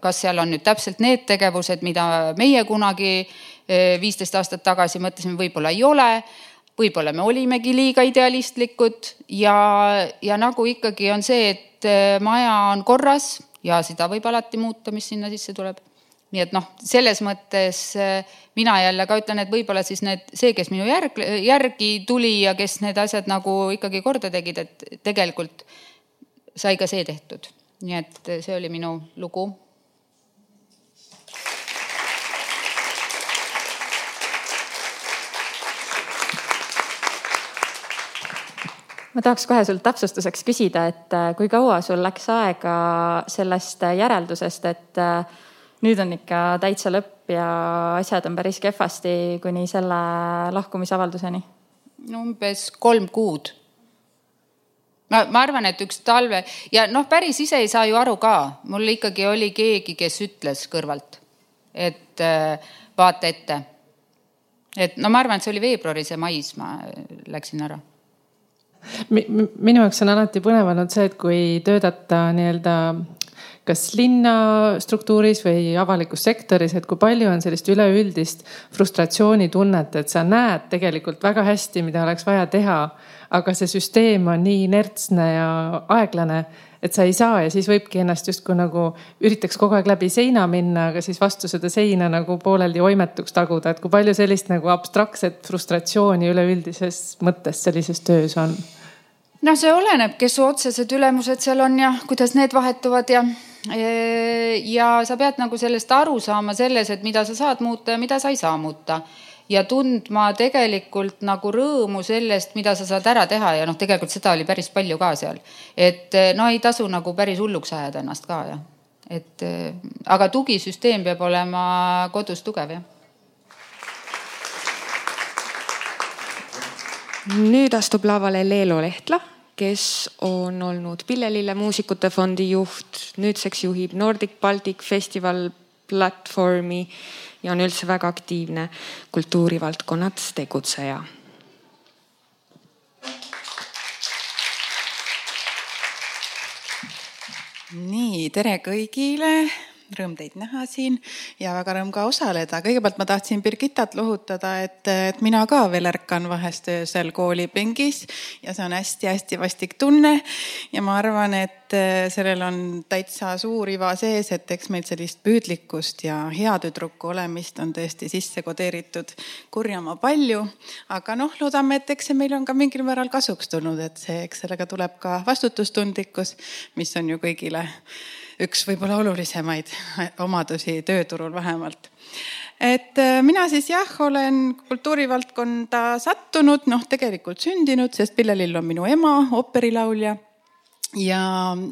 kas seal on nüüd täpselt need tegevused, mida meie kunagi eh, viisteist aastat tagasi mõtlesime, võib-olla ei ole võib-olla me olimegi liiga idealistlikud ja, ja nagu ikkagi on see, et et maja on korras ja seda võib alati muuta, mis sinna sisse tuleb. nii et noh, selles mõttes äh, mina jälle ka ütlen, et võib-olla siis need, see, kes minu järg, järgi tuli ja kes need asjad nagu ikkagi korda tegid, et tegelikult sai ka see tehtud. nii et see oli minu lugu ma tahaks kohe sul täpsustuseks küsida, et äh, kui kaua sul läks aega sellest järeldusest, et äh, nüüd on ikka täitsa lõpp ja asjad on päris kehvasti, kuni selle lahkumisavalduseni? umbes kolm kuud. ma, ma arvan, et üks talve ja noh, päris ise ei saa ju aru ka, mul ikkagi oli keegi, kes ütles kõrvalt, et äh, vaata ette. et no ma arvan, et see oli veebruaris ja mais ma läksin ära minu jaoks on alati põnev olnud see, et kui töötada nii-öelda kas linna struktuuris või avalikus sektoris, et kui palju on sellist üleüldist frustratsioonitunnet, et sa näed tegelikult väga hästi, mida oleks vaja teha, aga see süsteem on nii inertsne ja aeglane, et sa ei saa ja siis võibki ennast justkui nagu üritaks kogu aeg läbi seina minna, aga siis vastu seda seina nagu pooleldi oimetuks taguda, et kui palju sellist nagu abstraktset frustratsiooni üleüldises mõttes sellises töös on? noh, see oleneb, kes otsesed ülemused seal on ja kuidas need vahetuvad ja ja sa pead nagu sellest aru saama selles, et mida sa saad muuta ja mida sa ei saa muuta ja tundma tegelikult nagu rõõmu sellest, mida sa saad ära teha ja noh, tegelikult seda oli päris palju ka seal. et no ei tasu nagu päris hulluks ajada ennast ka jah. et aga tugisüsteem peab olema kodus tugev jah. nüüd astub lavale Leelo Lehtla, kes on olnud Pillelille Muusikute Fondi juht, nüüdseks juhib Nordic Baltic Festival platvormi ja on üldse väga aktiivne kultuurivaldkonnas tegutseja. nii, tere kõigile rõõm teid näha siin ja väga rõõm ka osaleda. kõigepealt ma tahtsin Birgittat lohutada, et, et mina ka veel ärkan vahest öösel koolipingis ja see on hästi-hästi vastik tunne. ja ma arvan, et äh, sellel on täitsa suur iva sees, et eks meil sellist püüdlikkust ja heatüdruku olemist on tõesti sisse kodeeritud kurjama palju. aga noh, loodame, et eks see meil on ka mingil määral kasuks tulnud, et see, eks sellega tuleb ka vastutustundlikkus, mis on ju kõigile üks võib-olla olulisemaid omadusi tööturul vähemalt. et äh, mina siis jah, olen kultuurivaldkonda sattunud, noh, tegelikult sündinud, sest Pille-Lill on minu ema, ooperilaulja ja,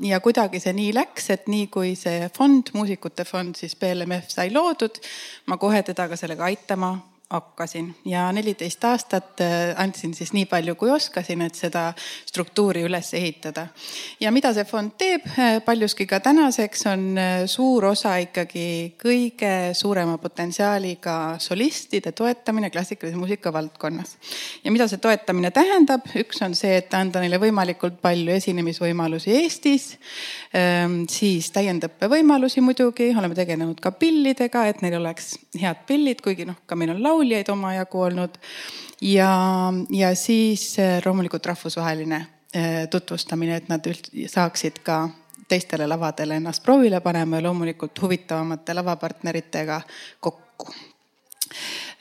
ja kuidagi see nii läks, et nii kui see fond, muusikute fond siis BLMF sai loodud, ma kohe teda ka sellega aitama hakkasin ja neliteist aastat äh, andsin siis nii palju, kui oskasin, et seda struktuuri üles ehitada. ja mida see fond teeb äh, paljuski ka tänaseks on äh, suur osa ikkagi kõige suurema potentsiaaliga solistide toetamine klassikalise muusika valdkonnas. ja mida see toetamine tähendab, üks on see, et anda neile võimalikult palju esinemisvõimalusi Eestis, ähm, siis täiendõppevõimalusi muidugi, oleme tegelenud ka pillidega, et neil oleks head pillid, kuigi noh, ka meil on laul lauljaid omajagu olnud. ja, ja siis äh, loomulikult rahvusvaheline äh, tutvustamine, et nad üld-, saaksid ka teistele lavadele ennast proovile panema ja loomulikult huvitavamate lavapartneritega kokku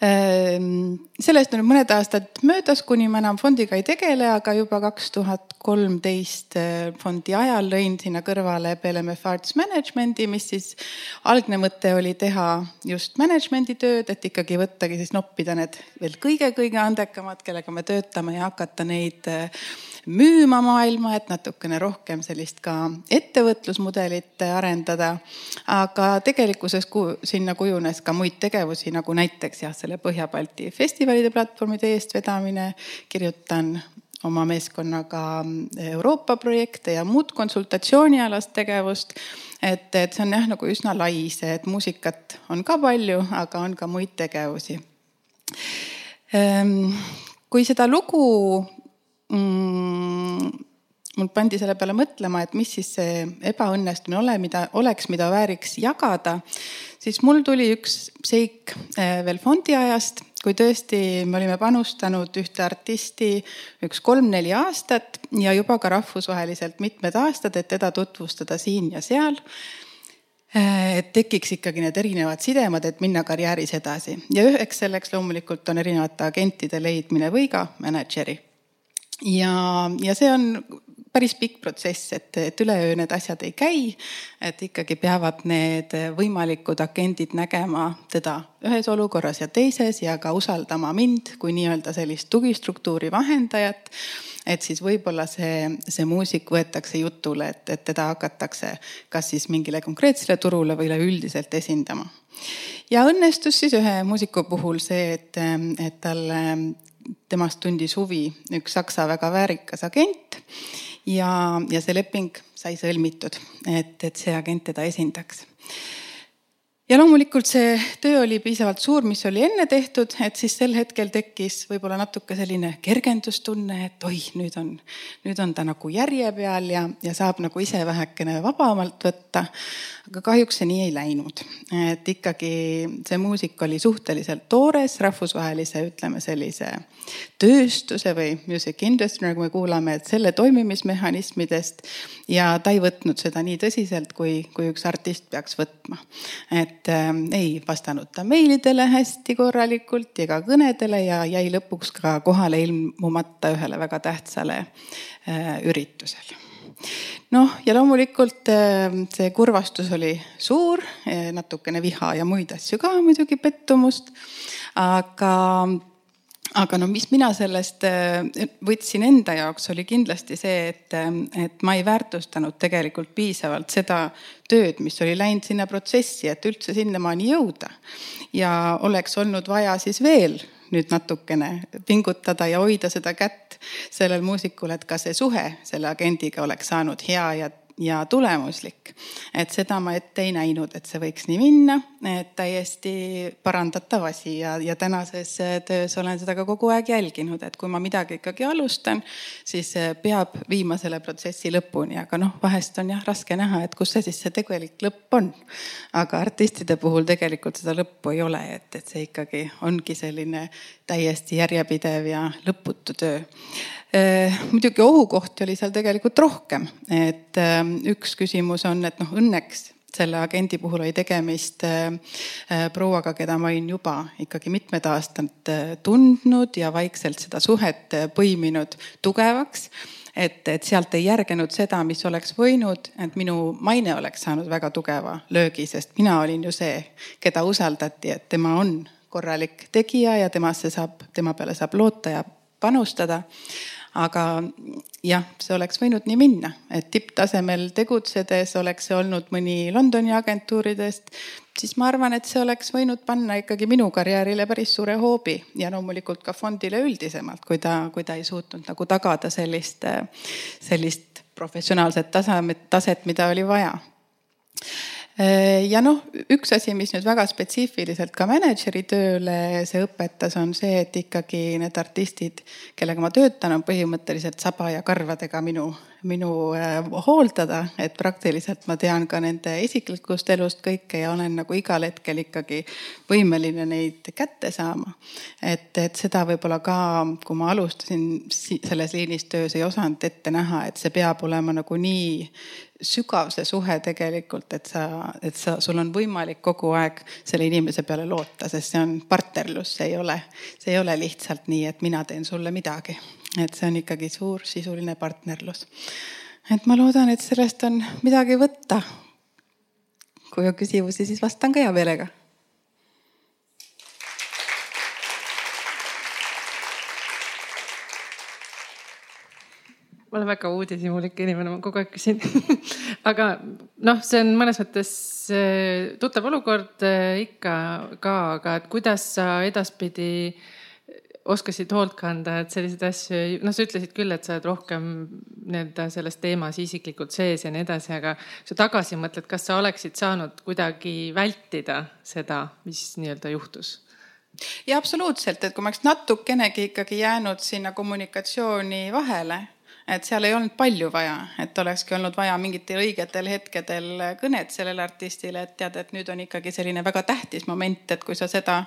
sellest on mõned aastad möödas, kuni ma enam fondiga ei tegele, aga juba kaks tuhat kolmteist eh, fondi ajal lõin sinna kõrvale BLMF Arts Management'i, mis siis algne mõte oli teha just management'i tööd, et ikkagi võttagi siis noppida need veel kõige-kõige andekamad, kellega me töötame ja hakata neid äh, müüma maailma, et natukene rohkem sellist ka ettevõtlusmudelit arendada. aga tegelikkuses sinna kujunes ka muid tegevusi, nagu näiteks jah, selle Põhja-Balti festivalide platvormide eestvedamine, kirjutan oma meeskonnaga Euroopa projekte ja muud konsultatsioonialast tegevust. et, et see on jah, nagu üsna lai see, et muusikat on ka palju, aga on ka muid tegevusi. Ehm, kui seda lugu mm, mul pandi selle peale mõtlema, et mis siis see ebaõnnestumine ole, mida oleks, mida vääriks jagada, siis mul tuli üks seik eh, veel fondi ajast, kui tõesti me olime panustanud ühte artisti üks kolm-neli aastat ja juba ka rahvusvaheliselt mitmed aastad, et teda tutvustada siin ja seal. Eh, et tekiks ikkagi need erinevad sidemed, et minna karjääris edasi. Ja üheks selleks loomulikult on erinevate agentide leidmine või ka mänedžeri ja, ja see on päris pikk protsess, et, et üleöö need asjad ei käi. et ikkagi peavad need võimalikud agendid nägema teda ühes olukorras ja teises ja ka usaldama mind kui nii-öelda sellist tugistruktuuri vahendajat. et siis võib-olla see, see muusik võetakse jutule, et, et teda hakatakse kas siis mingile konkreetsele turule või üleüldiselt esindama. ja õnnestus siis ühe muusiku puhul see, et, et talle temast tundis huvi üks Saksa väga väärikas agent ja, ja see leping sai sõlmitud, et, et see agent teda esindaks ja loomulikult see töö oli piisavalt suur, mis oli enne tehtud, et siis sel hetkel tekkis võib-olla natuke selline kergendustunne, et oih, nüüd on, nüüd on ta nagu järje peal ja, ja saab nagu ise vähekene vabamalt võtta. aga kahjuks see nii ei läinud, et ikkagi see muusika oli suhteliselt toores rahvusvahelise, ütleme sellise tööstuse või music industry, nagu me kuulame, et selle toimimismehhanismidest ja ta ei võtnud seda nii tõsiselt, kui, kui üks artist peaks võtma. et äh, ei vastanud ta meilidele hästi korralikult ega kõnedele ja jäi lõpuks ka kohale ilmumata ühele väga tähtsale äh, üritusele noh, ja loomulikult äh, see kurvastus oli suur, natukene viha ja muid asju ka muidugi, pettumust. aga aga no mis mina sellest äh, võtsin enda jaoks, oli kindlasti see, et, äh, et ma ei väärtustanud tegelikult piisavalt seda tööd, mis oli läinud sinna protsessi, et üldse sinnamaani jõuda. ja oleks olnud vaja siis veel nüüd natukene pingutada ja hoida seda kätt sellel muusikul, et ka see suhe selle agendiga oleks saanud hea ja ja tulemuslik. et seda ma ette ei näinud, et see võiks nii minna, et täiesti parandatav asi ja, ja tänases töös olen seda ka kogu aeg jälginud, et kui ma midagi ikkagi alustan, siis peab viima selle protsessi lõpuni, aga noh, vahest on jah raske näha, et kus see siis see tegelik lõpp on. aga artistide puhul tegelikult seda lõppu ei ole, et, et see ikkagi ongi selline täiesti järjepidev ja lõputu töö Äh, muidugi ohukohti oli seal tegelikult rohkem, et äh, üks küsimus on, et noh, õnneks selle agendi puhul oli tegemist äh, prouaga, keda ma olin juba ikkagi mitmed aastad tundnud ja vaikselt seda suhet põiminud tugevaks. Et, et sealt ei järgenud seda, mis oleks võinud, et minu maine oleks saanud väga tugeva löögi, sest mina olin ju see, keda usaldati, et tema on korralik tegija ja temasse saab, tema peale saab loota ja panustada aga jah, see oleks võinud nii minna, et tipptasemel tegutsedes oleks see olnud mõni Londoni agentuuridest, siis ma arvan, et see oleks võinud panna ikkagi minu karjäärile päris suure hoobi ja loomulikult ka fondile üldisemalt, kui ta, kui ta ei suutnud nagu tagada sellist, sellist professionaalset tasemet, taset, mida oli vaja ja noh, üks asi, mis nüüd väga spetsiifiliselt ka mänedžeri tööle see õpetas, on see, et ikkagi need artistid, kellega ma töötan, on põhimõtteliselt saba ja karvadega minu, minu äh, hooldada, et praktiliselt ma tean ka nende isiklikust elust kõike ja olen nagu igal hetkel ikkagi võimeline neid kätte saama. et, et seda võib-olla ka, kui ma alustasin selles liinis töös, ei osanud ette näha, et see peab olema nagu nii sügav see suhe tegelikult, et sa, et sa, sul on võimalik kogu aeg selle inimese peale loota, sest see on partnerlus, see ei ole, see ei ole lihtsalt nii, et mina teen sulle midagi. et see on ikkagi suur sisuline partnerlus. et ma loodan, et sellest on midagi võtta. kui on küsimusi, siis vastan ka hea meelega ma olen väga uudishimulik inimene, ma kogu aeg küsin aga noh, see on mõnes mõttes äh, tuttav olukord äh, ikka ka, aga et kuidas sa edaspidi oskasid hoolt kanda, et selliseid asju, noh, sa ütlesid küll, et sa oled rohkem nii-öelda selles teemas isiklikult sees ja nii edasi, aga sa tagasi mõtled, kas sa oleksid saanud kuidagi vältida seda, mis nii-öelda juhtus? ja absoluutselt, et kui ma oleks natukenegi ikkagi jäänud sinna kommunikatsiooni vahele et seal ei olnud palju vaja, et olekski olnud vaja mingitel õigetel hetkedel kõnet sellele artistile, et tead, et nüüd on ikkagi selline väga tähtis moment, et kui sa seda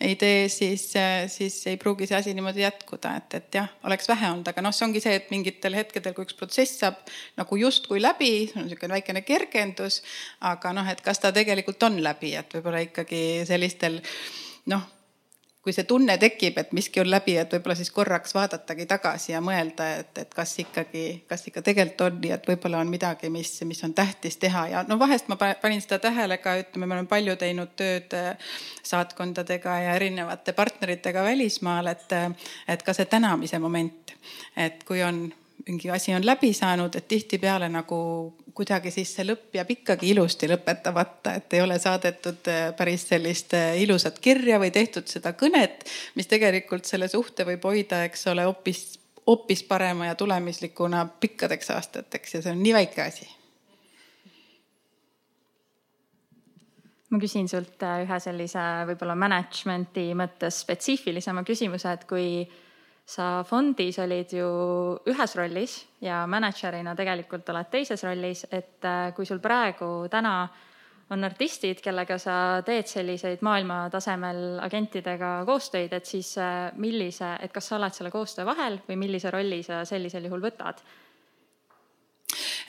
ei tee, siis, siis ei pruugi see asi niimoodi jätkuda, et, et jah, oleks vähe olnud, aga noh, see ongi see, et mingitel hetkedel, kui üks protsess saab nagu justkui läbi, on niisugune väikene kergendus, aga noh, et kas ta tegelikult on läbi, et võib-olla ikkagi sellistel noh kui see tunne tekib, et miski on läbi, et võib-olla siis korraks vaadatagi tagasi ja mõelda, et, et kas ikkagi, kas ikka tegelikult on nii, et võib-olla on midagi, mis, mis on tähtis teha. Ja no vahest ma panin seda tähele ka, ütleme, me oleme palju teinud tööd äh, saatkondadega ja erinevate partneritega välismaal, et, et ka see tänamise moment, et kui on mingi asi on läbi saanud, et tihtipeale nagu kuidagi siis see lõpp jääb ikkagi ilusti lõpetamata, et ei ole saadetud äh, päris sellist äh, ilusat kirja või tehtud seda kõnet, mis tegelikult selle suhte võib hoida, eks ole, hoopis, hoopis parema ja tulemuslikuna pikkadeks aastateks ja see on nii väike asi. ma küsin sult äh, ühe sellise võib-olla management'i mõttes spetsiifilisema küsimuse, et kui sa fondis olid ju ühes rollis ja mänedžerina tegelikult oled teises rollis, et äh, kui sul praegu täna on artistid, kellega sa teed selliseid maailmatasemel agentidega koostöid, et siis äh, millise, et kas sa oled selle koostöö vahel või millise rolli sa sellisel juhul võtad?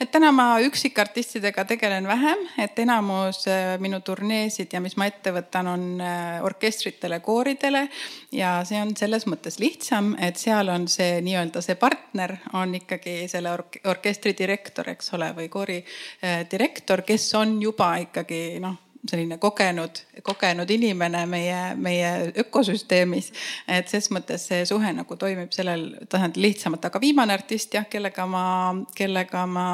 Et täna ma üksikartistidega tegelen vähem, et enamus äh, minu turneesid ja mis ma ette võtan, on äh, orkestritele, kooridele. Ja see on selles mõttes lihtsam, et seal on see nii-öelda see partner on ikkagi selle ork orkestri direktor, eks ole, või koori direktor, kes on juba ikkagi noh selline kogenud, kogenud inimene meie, meie ökosüsteemis. et ses mõttes see suhe nagu toimib sellel tasandil lihtsamalt, aga viimane artist jah, kellega ma, kellega ma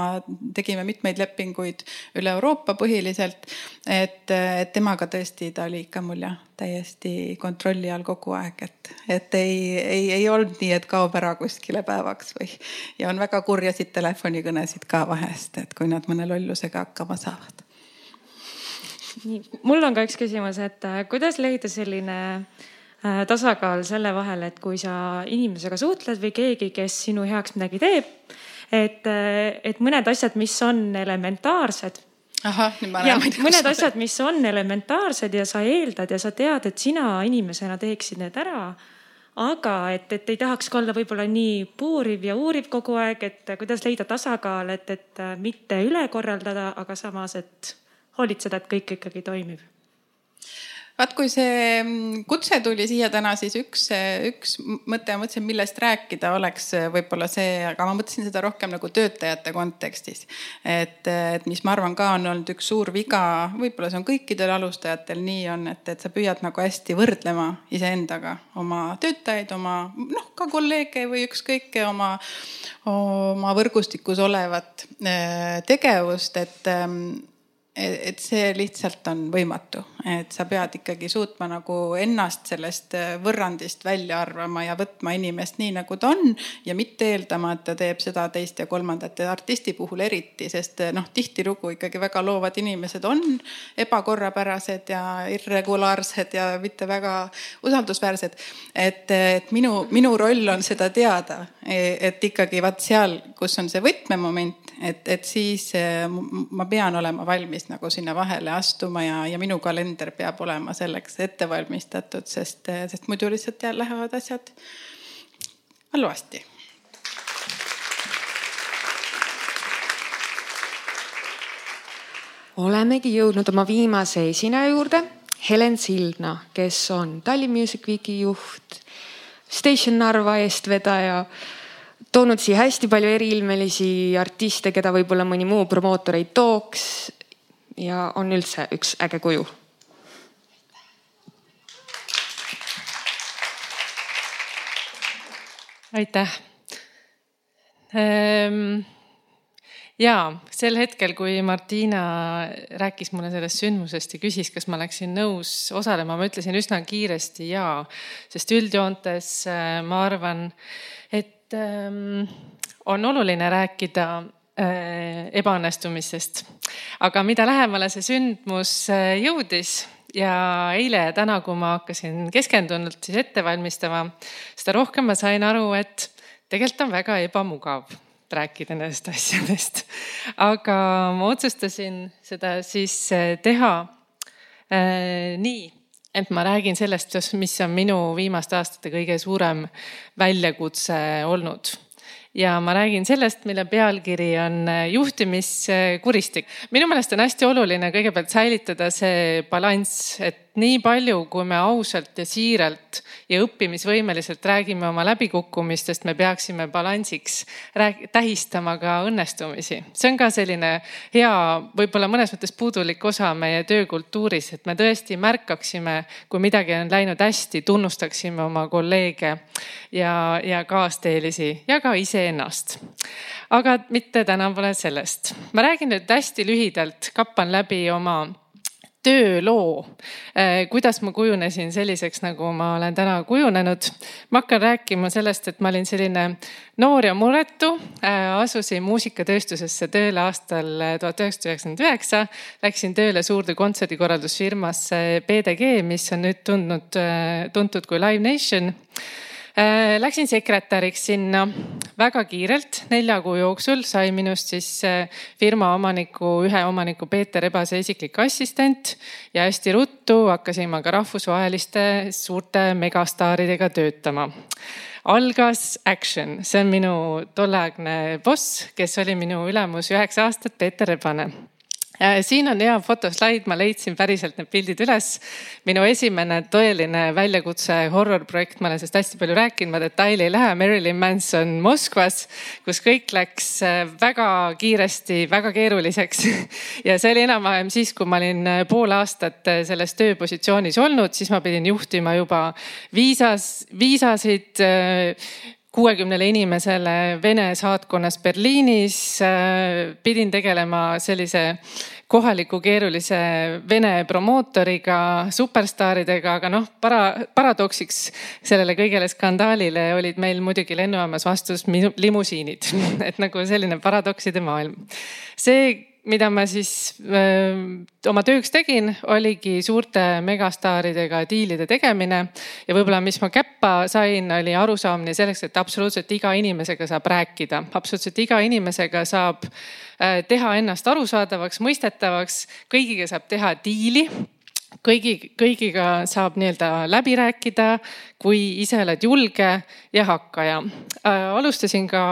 tegime mitmeid lepinguid üle Euroopa põhiliselt. et, et temaga tõesti, ta oli ikka mul jah, täiesti kontrolli all kogu aeg, et, et ei, ei, ei olnud nii, et kaob ära kuskile päevaks või. ja on väga kurjasid telefonikõnesid ka vahest, et kui nad mõne lollusega hakkama saavad nii, mul on ka üks küsimus, et äh, kuidas leida selline äh, tasakaal selle vahel, et kui sa inimesega suhtled või keegi, kes sinu heaks midagi teeb, et, äh, et mõned asjad, mis on elementaarsed. ahah, nüüd ma näen. mõned asjad, mis on elementaarsed ja sa eeldad ja sa tead, et sina inimesena teeksid need ära aga et, et ei tahaks ka olla võib-olla nii puuriv ja uuriv kogu aeg, et kuidas leida tasakaal, et, et mitte üle korraldada, aga samas, et hoolitseda, et kõik ikkagi toimib. Vaat kui see mm, kutse tuli siia täna, siis üks, üks mõte, ma mõtlesin, millest rääkida oleks võib-olla see, aga ma mõtlesin seda rohkem nagu töötajate kontekstis. et, et mis ma arvan ka on olnud üks suur viga, võib-olla see on kõikidel alustajatel nii on, et, et sa püüad nagu hästi võrdlema iseendaga oma töötajaid, oma noh, ka kolleege või ükskõike oma, oma võrgustikus olevat eh, tegevust, et et see lihtsalt on võimatu, et sa pead ikkagi suutma nagu ennast sellest äh, võrrandist välja arvama ja võtma inimest nii, nagu ta on ja mitte eeldama, et ta teeb seda, teist ja kolmandat ja artisti puhul eriti, sest äh, noh, tihtilugu ikkagi väga loovad inimesed on ebakorrapärased ja irregulaarsed ja mitte väga usaldusväärsed. et, et minu, minu roll on seda teada, e, et ikkagi vaat seal, kus on see võtmemoment, et, et siis äh, ma pean olema valmis nagu sinna vahele astuma ja, ja minu kalender peab olema selleks ette valmistatud, sest, sest muidu lihtsalt lähevad asjad halvasti. olemegi jõudnud oma viimase esineja juurde, Helen Sildna, kes on Tallinn Music Weeki juht, Station Narva eestvedaja toonud siia hästi palju eriilmelisi artiste, keda võib-olla mõni muu promootor ei tooks ja on üldse üks äge kuju. aitäh ähm ja sel hetkel, kui Martina rääkis mulle sellest sündmusest ja küsis, kas ma oleksin nõus osalema, ma ütlesin üsna kiiresti ja, sest üldjoontes äh, ma arvan, et ähm, on oluline rääkida ebaõnnestumisest. aga mida lähemale see sündmus äh, jõudis ja eile ja täna, kui ma hakkasin keskendunult siis ette valmistama, seda rohkem ma sain aru, et tegelikult on väga ebamugav rääkida nendest asjadest. aga ma otsustasin seda siis äh, teha äh, nii, et ma räägin sellest, mis on minu viimaste aastate kõige suurem väljakutse olnud ja ma räägin sellest, mille pealkiri on äh, juhtimiskuristik. minu meelest on hästi oluline kõigepealt säilitada see balanss, et nii palju, kui me ausalt ja siiralt ja õppimisvõimeliselt räägime oma läbikukkumistest, me peaksime balansiks tähistama ka õnnestumisi. see on ka selline hea, võib-olla mõnes mõttes puudulik osa meie töökultuuris, et me tõesti märkaksime, kui midagi on läinud hästi, tunnustaksime oma kolleege ja, ja kaasteelisi ja ka iseennast. aga mitte täna pole sellest. ma räägin nüüd hästi lühidalt, kappan läbi oma tööloo, äh, kuidas ma kujunesin selliseks, nagu ma olen täna kujunenud. ma hakkan rääkima sellest, et ma olin selline noor ja muretu, äh, asusin muusikatööstusesse tööle aastal äh, tuhat üheksasada üheksakümmend üheksa. Läksin tööle suurde kontserdikorraldusfirmasse PDG, mis on nüüd tundnud, tuntud kui Live Nation läksin sekretäriks sinna väga kiirelt, nelja kuu jooksul sai minust siis äh, firma omaniku, ühe omaniku Peeter Ebase isiklik assistent ja hästi ruttu hakkasin ma ka rahvusvaheliste suurte megastaaridega töötama. Algas Action, see on minu tolleaegne boss, kes oli minu ülemus üheksa aastat, Peeter Ebane. Äh, siin on hea fotoslaid, ma leidsin päriselt need pildid üles. minu esimene tõeline väljakutse horror projekt, ma olen sellest hästi palju rääkinud, ma detaili ei lähe. Marilyn Manson Moskvas, kus kõik läks äh, väga kiiresti, väga keeruliseks. ja see oli enam-vähem siis, kui ma olin äh, pool aastat selles tööpositsioonis olnud, siis ma pidin juhtima juba viisas, viisasid kuuekümnele inimesele Vene saatkonnas Berliinis. Äh, pidin tegelema sellise kohaliku keerulise Vene promootoriga, superstaaridega, aga noh, para-, paradoksiks sellele kõigele skandaalile olid meil muidugi lennujaamas vastus limusiinid et nagu selline paradokside maailm. see mida ma siis öö, oma tööks tegin, oligi suurte megastaaridega diilide tegemine. ja võib-olla, mis ma käppa sain, oli arusaamine selleks, et absoluutselt iga inimesega saab rääkida, absoluutselt iga inimesega saab öö, teha ennast arusaadavaks, mõistetavaks, kõigiga saab teha diili kõigi, kõigiga saab nii-öelda läbi rääkida, kui ise oled julge ja hakkaja äh,. alustasin ka,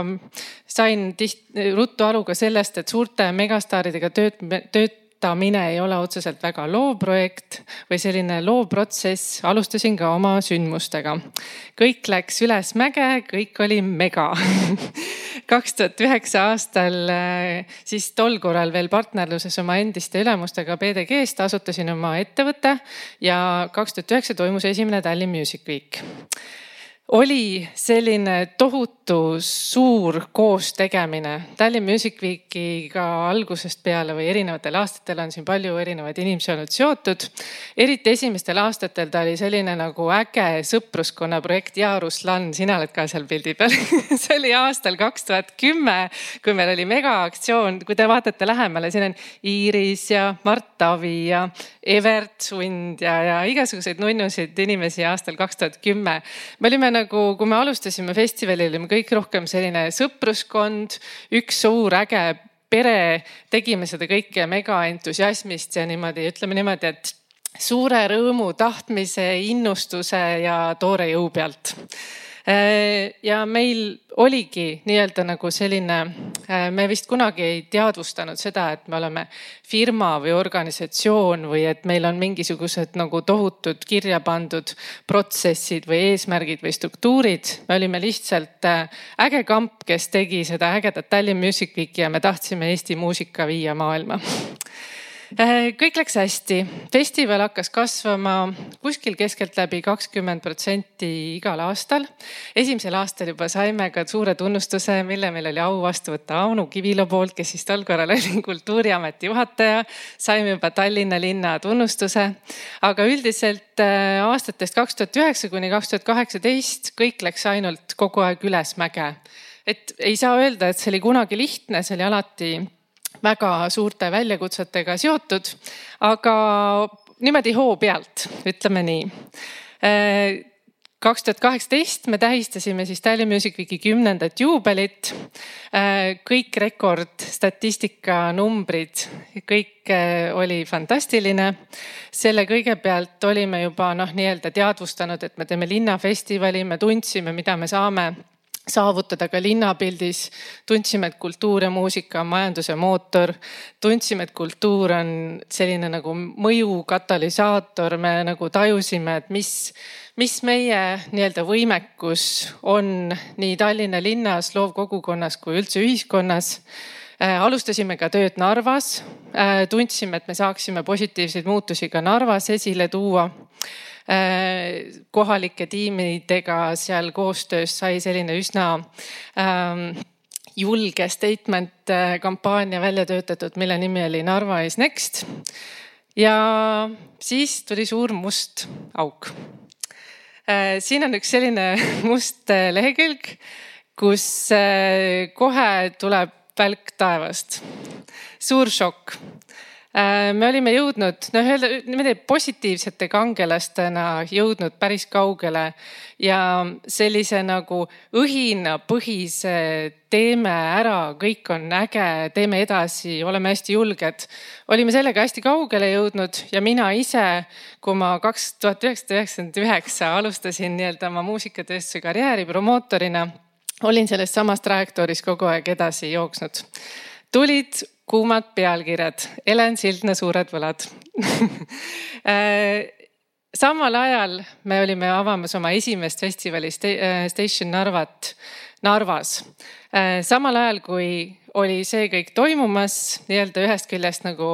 sain tihti ruttu aru ka sellest, et suurte megastaaridega tööt-, töötamine ei ole otseselt väga loov projekt või selline loov protsess. alustasin ka oma sündmustega. kõik läks ülesmäge, kõik oli mega kaks tuhat üheksa aastal äh, siis tol korral veel partnerluses oma endiste ülemustega PDG-st asutasin oma ettevõtte ja kaks tuhat üheksa toimus esimene Tallinn Music Week oli selline tohutu suur koostegemine. Tallinn Music Weekiga algusest peale või erinevatel aastatel on siin palju erinevaid inimesi olnud seotud. eriti esimestel aastatel ta oli selline nagu äge sõpruskonna projekt. ja Ruslan, sina oled ka seal pildi peal see oli aastal kaks tuhat kümme, kui meil oli megaaktsioon. kui te vaatate lähemale, siin on Iiris ja Mart Tavi ja Evert Sund ja, ja igasuguseid nunnusid inimesi aastal kaks tuhat kümme. me olime nagu, kui me alustasime festivalil, olime kõik rohkem selline sõpruskond, üks suur äge pere, tegime seda kõike mega entusiasmist ja niimoodi, ütleme niimoodi, et suure rõõmu, tahtmise, innustuse ja toore jõu pealt ja meil oligi nii-öelda nagu selline, äh, me vist kunagi ei teadvustanud seda, et me oleme firma või organisatsioon või et meil on mingisugused nagu tohutud kirja pandud protsessid või eesmärgid või struktuurid. me olime lihtsalt äh, äge kamp, kes tegi seda ägedat Tallinn Music Weeki ja me tahtsime Eesti muusika viia maailma Äh, kõik läks hästi, festival hakkas kasvama kuskil keskeltläbi kakskümmend protsenti igal aastal. esimesel aastal juba saime ka suure tunnustuse, mille meil oli au vastu võtta Auno Kivilo poolt, kes siis tol korral oli Kultuuriameti juhataja. saime juba Tallinna linna tunnustuse, aga üldiselt äh, aastatest kaks tuhat üheksa kuni kaks tuhat kaheksateist kõik läks ainult kogu aeg ülesmäge. et ei saa öelda, et see oli kunagi lihtne, see oli alati väga suurte väljakutsetega seotud, aga niimoodi hoo pealt, ütleme nii äh, kaks tuhat kaheksateist me tähistasime siis Tallinn Music Weeki kümnendat juubelit. Äh, kõik rekord, statistika, numbrid, kõik äh, oli fantastiline. selle kõige pealt olime juba noh, nii-öelda teadvustanud, et me teeme linnafestivali, me tundsime, mida me saame saavutada ka linnapildis. tundsime, et kultuur ja muusika on majanduse mootor. tundsime, et kultuur on selline nagu mõju katalüsaator, me nagu tajusime, et mis, mis meie nii-öelda võimekus on nii Tallinna linnas, loovkogukonnas kui üldse ühiskonnas äh, alustasime ka tööd Narvas, äh, tundsime, et me saaksime positiivseid muutusi ka Narvas esile tuua kohalike tiimidega seal koostöös sai selline üsna ähm, julge statement äh, kampaania välja töötatud, mille nimi oli Narva is next. ja siis tuli suur must auk. Äh, siin on üks selline must lehekülg, kus kohe tuleb välk taevast. suur šokk Äh, me olime jõudnud, noh öelda niimoodi positiivsete kangelastena jõudnud päris kaugele ja sellise nagu õhinapõhise teeme ära, kõik on äge, teeme edasi, oleme hästi julged. olime sellega hästi kaugele jõudnud ja mina ise, kui ma kaks tuhat üheksasada üheksakümmend üheksa alustasin nii-öelda oma muusikatööstuse karjääri promootorina, olin sellest samast trajektooris kogu aeg edasi jooksnud tulid kuumad pealkirjad, Helen Sildna Suured võlad äh, samal ajal me olime avamas oma esimest festivali äh, Station Narvat Narvas. Äh, samal ajal, kui oli see kõik toimumas, nii-öelda ühest küljest nagu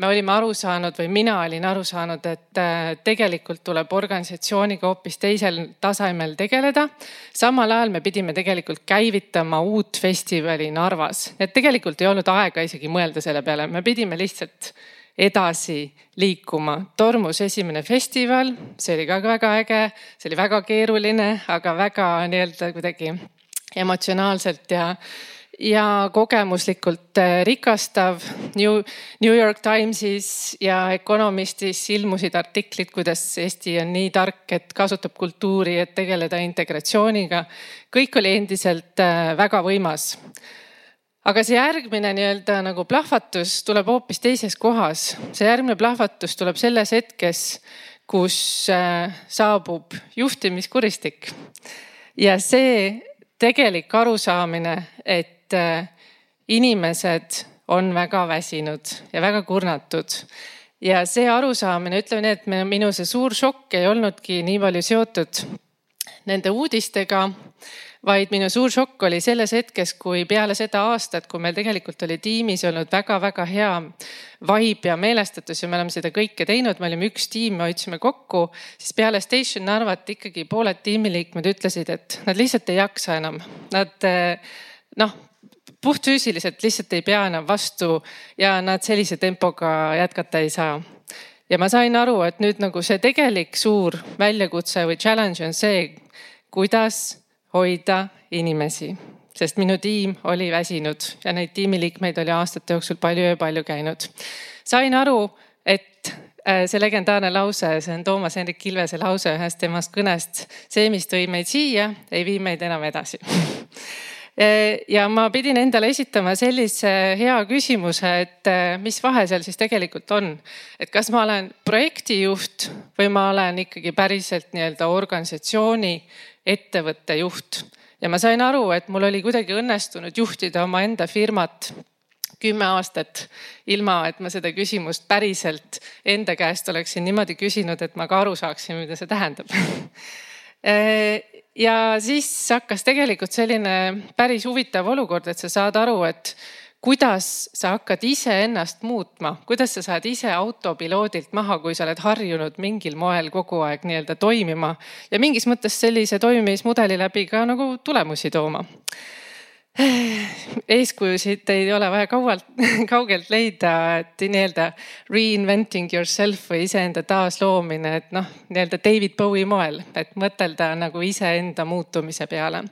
me olime aru saanud või mina olin aru saanud, et äh, tegelikult tuleb organisatsiooniga hoopis teisel tasemel tegeleda. samal ajal me pidime tegelikult käivitama uut festivali Narvas, et tegelikult ei olnud aega isegi mõelda selle peale, me pidime lihtsalt edasi liikuma. tormus esimene festival, see oli ka väga äge, see oli väga keeruline, aga väga nii-öelda kuidagi emotsionaalselt ja, ja kogemuslikult äh, rikastav. New, New York Timesis ja Economistis ilmusid artiklid, kuidas Eesti on nii tark, et kasutab kultuuri, et tegeleda integratsiooniga. kõik oli endiselt äh, väga võimas. aga see järgmine nii-öelda nagu plahvatus tuleb hoopis teises kohas. see järgmine plahvatus tuleb selles hetkes, kus äh, saabub juhtimiskuristik ja see tegelik arusaamine, et äh, inimesed on väga väsinud ja väga kurnatud. ja see arusaamine, ütleme nii, et minu see suur šokk ei olnudki nii palju seotud nende uudistega vaid minu suur šokk oli selles hetkes, kui peale seda aastat, kui meil tegelikult oli tiimis olnud väga-väga hea vibe ja meelestatus ja me oleme seda kõike teinud, me olime üks tiim, me hoidsime kokku, siis peale Station Narvat ikkagi pooled tiimiliikmed ütlesid, et nad lihtsalt ei jaksa enam. Nad noh, puhtfüüsiliselt lihtsalt ei pea enam vastu ja nad sellise tempoga jätkata ei saa ja ma sain aru, et nüüd nagu see tegelik suur väljakutse või challenge on see, kuidas hoida inimesi, sest minu tiim oli väsinud ja neid tiimiliikmeid oli aastate jooksul palju ja palju käinud. sain aru, et äh, see legendaarne lause, see on Toomas Hendrik Ilvese lause ühest temast kõnest. see, mis tõi meid siia, ei vii meid enam edasi ja ma pidin endale esitama sellise hea küsimuse, et äh, mis vahe seal siis tegelikult on. et kas ma olen projektijuht või ma olen ikkagi päriselt nii-öelda organisatsiooni ettevõtte juht ja ma sain aru, et mul oli kuidagi õnnestunud juhtida omaenda firmat kümme aastat, ilma et ma seda küsimust päriselt enda käest oleksin niimoodi küsinud, et ma ka aru saaksin, mida see tähendab ja siis hakkas tegelikult selline päris huvitav olukord, et sa saad aru, et kuidas sa hakkad iseennast muutma, kuidas sa saad ise autopiloodilt maha, kui sa oled harjunud mingil moel kogu aeg nii-öelda toimima ja mingis mõttes sellise toimimismudeli läbi ka nagu tulemusi tooma eeskujusid ei ole vaja kaualt, kaugelt leida, et nii-öelda reinventing yourself või iseenda taasloomine, et noh, nii-öelda David Bowie moel, et mõtelda nagu iseenda muutumise peale.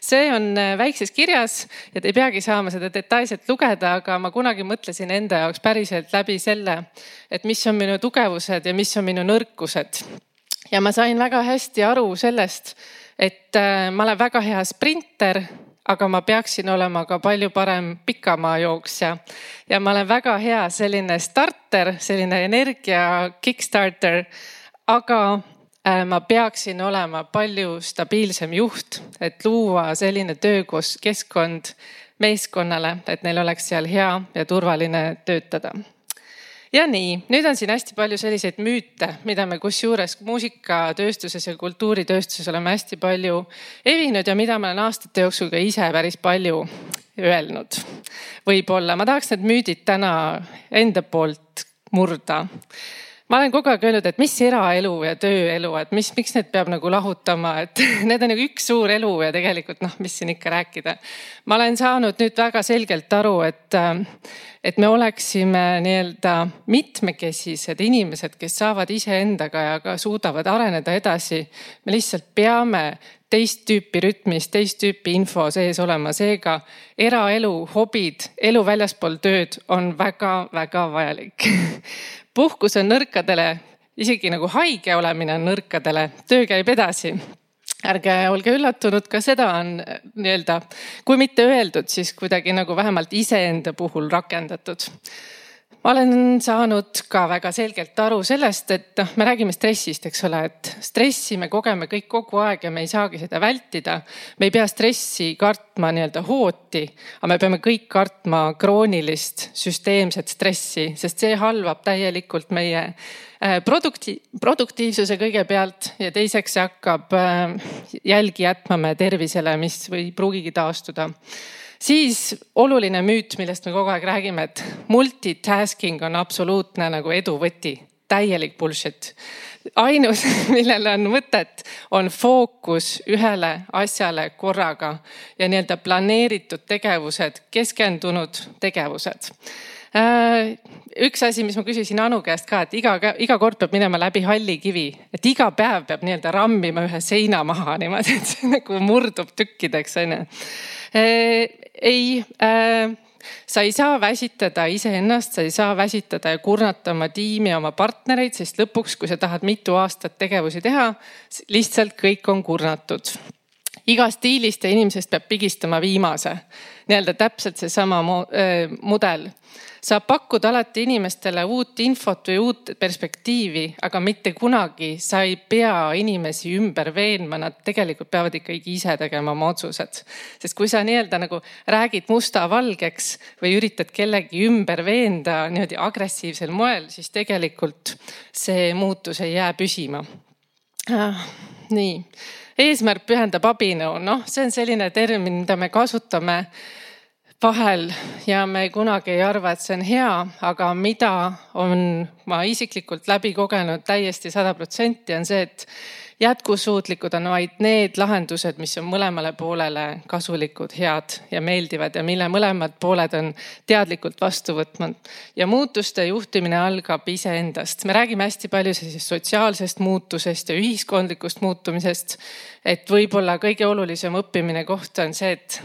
see on äh, väikses kirjas ja te ei peagi saama seda detailselt lugeda, aga ma kunagi mõtlesin enda jaoks päriselt läbi selle, et mis on minu tugevused ja mis on minu nõrkused. ja ma sain väga hästi aru sellest, et äh, ma olen väga hea sprinter aga ma peaksin olema ka palju parem pikamaajooksja. ja ma olen väga hea selline starter, selline energia kickstarter, aga äh, ma peaksin olema palju stabiilsem juht, et luua selline töökeskkond meeskonnale, et neil oleks seal hea ja turvaline töötada ja nii, nüüd on siin hästi palju selliseid müüte, mida me kusjuures muusikatööstuses ja kultuuritööstuses oleme hästi palju evinud ja mida ma olen aastate jooksul ka ise päris palju öelnud. võib-olla ma tahaks need müüdid täna enda poolt murda ma olen kogu aeg öelnud, et mis eraelu ja tööelu, et mis, miks need peab nagu lahutama, et need on nagu üks suur elu ja tegelikult noh, mis siin ikka rääkida. ma olen saanud nüüd väga selgelt aru, et, et me oleksime nii-öelda mitmekesised inimesed, kes saavad iseendaga ja ka suudavad areneda edasi. me lihtsalt peame teist tüüpi rütmis, teist tüüpi info sees olema, seega eraelu, hobid, elu väljaspool tööd on väga-väga vajalik. Puhkus on nõrkadele, isegi nagu haige olemine on nõrkadele, töö käib edasi. Ärge olge üllatunud, ka seda on nii-öelda, kui mitte öeldud, siis kuidagi nagu vähemalt iseenda puhul rakendatud ma olen saanud ka väga selgelt aru sellest, et noh, me räägime stressist, eks ole, et stressi me kogeme kõik kogu aeg ja me ei saagi seda vältida. me ei pea stressi kartma nii-öelda hooti, aga me peame kõik kartma kroonilist süsteemset stressi, sest see halvab täielikult meie äh, produkti-, produktiivsuse kõigepealt ja teiseks see hakkab äh, jälgi jätma meie tervisele, mis ei pruugigi taastuda siis oluline müüt, millest me kogu aeg räägime, et multitasking on absoluutne nagu edu võti, täielik bullshit. ainus, millel on mõtet, on fookus ühele asjale korraga ja nii-öelda planeeritud tegevused, keskendunud tegevused äh, üks asi, mis ma küsisin Anu käest ka, et iga, iga kord peab minema läbi halli kivi, et iga päev peab nii-öelda rammima ühe seina maha niimoodi, et see nagu murdub tükkideks onju. Ei äh, sa ei saa väsitada iseennast, sa ei saa väsitada ja kurnata oma tiimi, oma partnereid, sest lõpuks, kui sa tahad mitu aastat tegevusi teha, lihtsalt kõik on kurnatud. igast stiilist ja inimesest peab pigistama viimase, nii-öelda täpselt seesama äh, mudel saab pakkuda alati inimestele uut infot või uut perspektiivi, aga mitte kunagi sa ei pea inimesi ümber veenma, nad tegelikult peavad ikkagi ise tegema oma otsused. sest kui sa nii-öelda nagu räägid musta valgeks või üritad kellegi ümber veenda niimoodi agressiivsel moel, siis tegelikult see muutus ei jää püsima ah,. nii, eesmärk pühendab abinõu, noh, see on selline termin, mida me kasutame vahel ja me kunagi ei arva, et see on hea, aga mida on ma isiklikult läbi kogenud täiesti sada protsenti, on see, et jätkusuutlikud on vaid need lahendused, mis on mõlemale poolele kasulikud, head ja meeldivad ja mille mõlemad pooled on teadlikult vastu võtnud. ja muutuste juhtimine algab iseendast. me räägime hästi palju sellisest sotsiaalsest muutusest ja ühiskondlikust muutumisest. et võib-olla kõige olulisem õppimine koht on see, et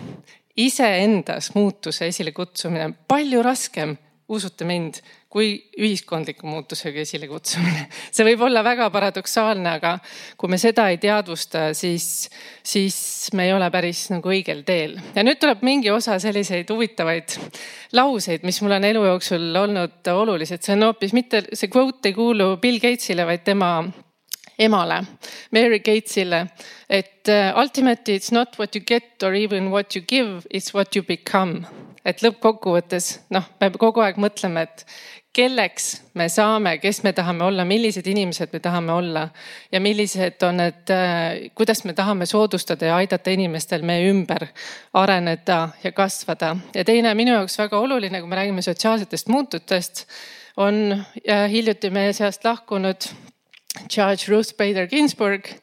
iseendas muutuse esilekutsumine palju raskem, usute mind, kui ühiskondliku muutusega esilekutsumine. see võib olla väga paradoksaalne, aga kui me seda ei teadvusta, siis, siis me ei ole päris nagu õigel teel. ja nüüd tuleb mingi osa selliseid huvitavaid lauseid, mis mul on elu jooksul olnud olulised. see on hoopis mitte, see quote ei kuulu Bill Gatesile, vaid tema emale, Mary Gatesile, et uh, ultimately it's not what you get or even what you give, it's what you become. et lõppkokkuvõttes noh, me kogu aeg mõtleme, et kelleks me saame, kes me tahame olla, millised inimesed me tahame olla ja millised on need, uh, kuidas me tahame soodustada ja aidata inimestel meie ümber areneda ja kasvada. ja teine minu jaoks väga oluline, kui me räägime sotsiaalsetest muutustest, on hiljuti meie seast lahkunud Judge Ruth Bader Ginsburg,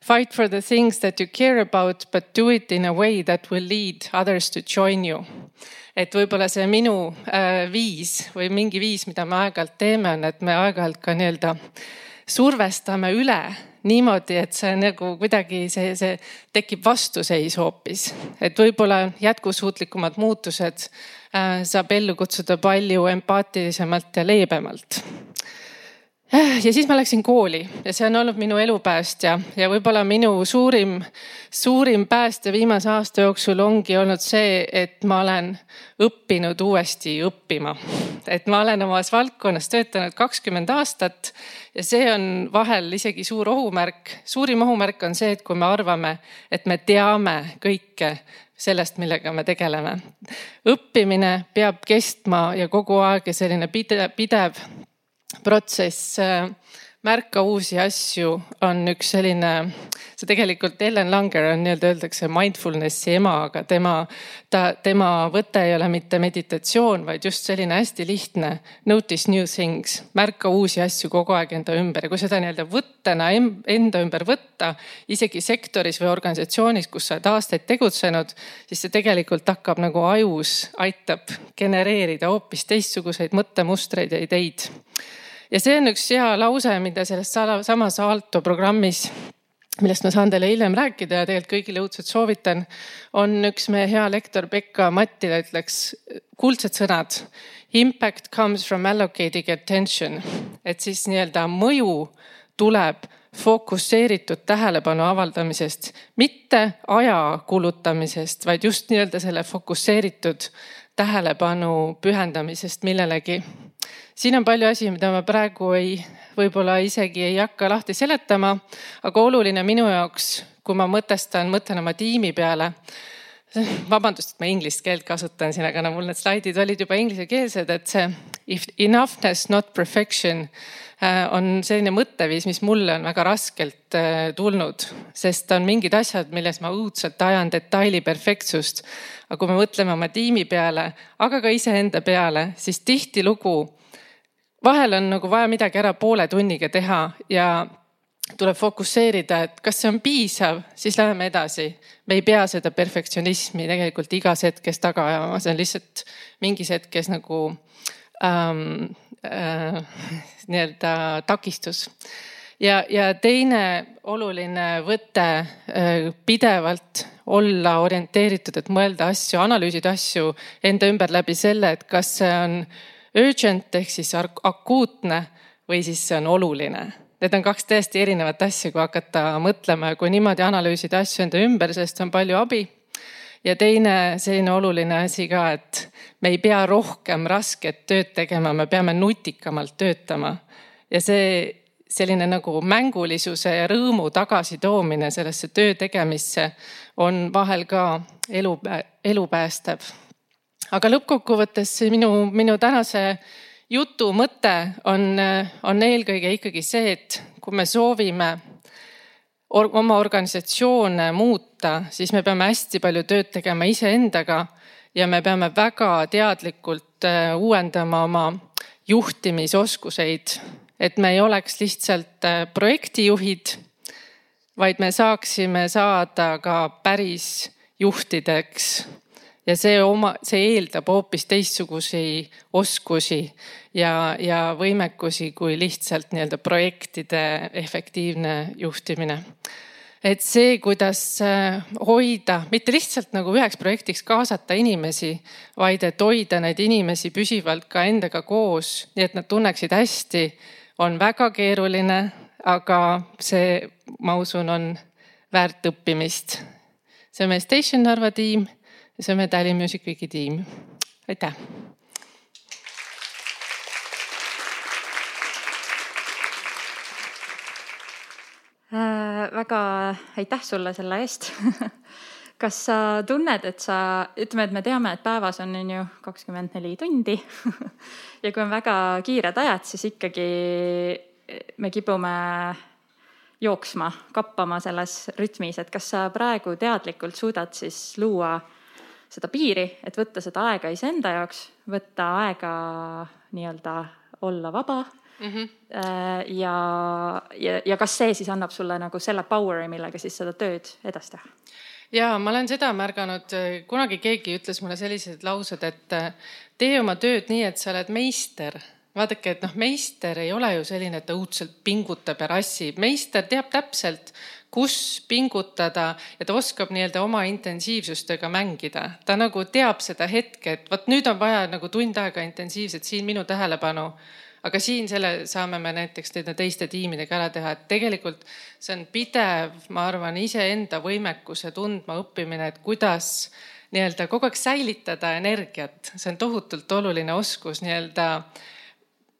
fight for the things that you care about, but do it in a way that will lead others to join you. et võib-olla see minu äh, viis või mingi viis, mida me aeg-ajalt teeme, on, et me aeg-ajalt ka nii-öelda survestame üle niimoodi, et see nagu kuidagi see, see tekib vastuseis hoopis. et võib-olla jätkusuutlikumad muutused äh, saab ellu kutsuda palju empaatilisemalt ja leebemalt ja siis ma läksin kooli ja see on olnud minu elupäästja ja võib-olla minu suurim, suurim päästja viimase aasta jooksul ongi olnud see, et ma olen õppinud uuesti õppima. et ma olen omas valdkonnas töötanud kakskümmend aastat ja see on vahel isegi suur ohumärk. suurim ohumärk on see, et kui me arvame, et me teame kõike sellest, millega me tegeleme. õppimine peab kestma ja kogu aeg ja selline pidev, pidev protsess äh, märka uusi asju on üks selline, see tegelikult Ellen Langer on nii-öelda öeldakse mindfulness'i ema, aga tema, ta, tema võte ei ole mitte meditatsioon, vaid just selline hästi lihtne notice new things, märka uusi asju kogu aeg enda ümber. Ja kui seda nii-öelda võttena enda ümber võtta, isegi sektoris või organisatsioonis, kus sa oled aastaid tegutsenud, siis see tegelikult hakkab nagu ajus, aitab genereerida hoopis teistsuguseid mõttemustreid ja ideid ja see on üks hea lause, mida selles samas Aalto programmis millest ma saan teile hiljem rääkida ja tegelikult kõigile õudselt soovitan, on üks meie hea lektor Pekka Mattila ütleks kuldsed sõnad. Impact comes from allocating attention, et siis nii-öelda mõju tuleb fokusseeritud tähelepanu avaldamisest, mitte aja kulutamisest, vaid just nii-öelda selle fokusseeritud tähelepanu pühendamisest millelegi. Siin on palju asi, mida ma praegu ei, võib-olla isegi ei hakka lahti seletama, aga oluline minu jaoks, kui ma mõtestan, mõtlen oma tiimi peale vabandust, et ma inglise keelt kasutan siin, aga no mul need slaidid olid juba inglisekeelsed, et see if enoughness not perfection Äh, on selline mõtteviis, mis mulle on väga raskelt äh, tulnud, sest on mingid asjad, milles ma õudselt ajan detaili perfektsust. aga kui me mõtleme oma tiimi peale, aga ka iseenda peale, siis tihtilugu vahel on nagu vaja midagi ära poole tunniga teha ja tuleb fokusseerida, et kas see on piisav, siis läheme edasi. me ei pea seda perfektsionismi tegelikult igas hetkes taga ajama, see on lihtsalt mingis hetkes nagu ähm, äh, nii-öelda takistus. ja, ja teine oluline võte äh, pidevalt olla orienteeritud, et mõelda asju, analüüsida asju enda ümber läbi selle, et kas see on urgent ehk siis akuutne või siis see on oluline. Need on kaks täiesti erinevat asja, kui hakata mõtlema ja kui niimoodi analüüsida asju enda ümber, sellest on palju abi ja teine selline oluline asi ka, et me ei pea rohkem rasket tööd tegema, me peame nutikamalt töötama. ja see selline nagu mängulisuse ja rõõmu tagasitoomine sellesse töö tegemisse on vahel ka elu, elu päästev. aga lõppkokkuvõttes minu, minu tänase jutu mõte on, on eelkõige ikkagi see, et kui me soovime or oma organisatsioone muuta, siis me peame hästi palju tööd tegema iseendaga ja me peame väga teadlikult äh, uuendama oma juhtimisoskuseid, et me ei oleks lihtsalt äh, projektijuhid, vaid me saaksime saada ka päris juhtideks ja see oma, see eeldab hoopis teistsuguseid oskusi ja, ja võimekusi kui lihtsalt nii-öelda projektide efektiivne juhtimine. et see, kuidas äh, hoida, mitte lihtsalt nagu üheks projektiks kaasata inimesi, vaid et hoida neid inimesi püsivalt ka endaga koos, nii et nad tunneksid hästi, on väga keeruline, aga see, ma usun, on väärt õppimist. see on meie Station Narva tiim on meie Tallinn Music Weeki tiim. aitäh. Äh, väga aitäh sulle selle eest kas sa tunned, et sa, ütleme, et me teame, et päevas on, on ju kakskümmend neli tundi ja kui on väga kiired ajad, siis ikkagi me kipume jooksma, kappama selles rütmis, et kas sa praegu teadlikult suudad siis luua seda piiri, et võtta seda aega iseenda jaoks, võtta aega nii-öelda olla vaba mm. -hmm. ja, ja, ja kas see siis annab sulle nagu selle power'i, millega siis seda tööd edasi teha? ja ma olen seda märganud, kunagi keegi ütles mulle sellised laused, et äh, tee oma tööd nii, et sa oled meister vaadake, et noh, meister ei ole ju selline, et ta õudselt pingutab ja rassib, meister teab täpselt, kus pingutada ja ta oskab nii-öelda oma intensiivsustega mängida. ta nagu teab seda hetke, et vot nüüd on vaja nagu tund aega intensiivselt siin minu tähelepanu. aga siin selle saame me näiteks nende teiste tiimidega ära teha, et tegelikult see on pidev, ma arvan, iseenda võimekuse tundma õppimine, et kuidas nii-öelda kogu aeg säilitada energiat, see on tohutult oluline oskus nii-öelda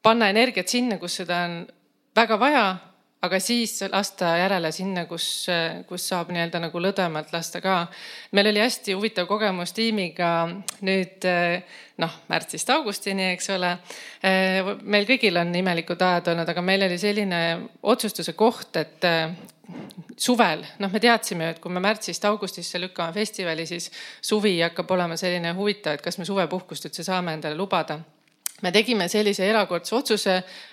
panna energiat sinna, kus seda on väga vaja aga siis lasta järele sinna, kus, kus saab nii-öelda nagu lõdvemalt lasta ka. meil oli hästi huvitav kogemus tiimiga nüüd noh, märtsist augustini, eks ole. meil kõigil on imelikud ajad olnud, aga meil oli selline otsustuse koht, et suvel, noh, me teadsime, et kui me märtsist augustisse lükkame festivali, siis suvi hakkab olema selline huvitav, et kas me suvepuhkust üldse saame endale lubada me tegime sellise erakordse otsuse,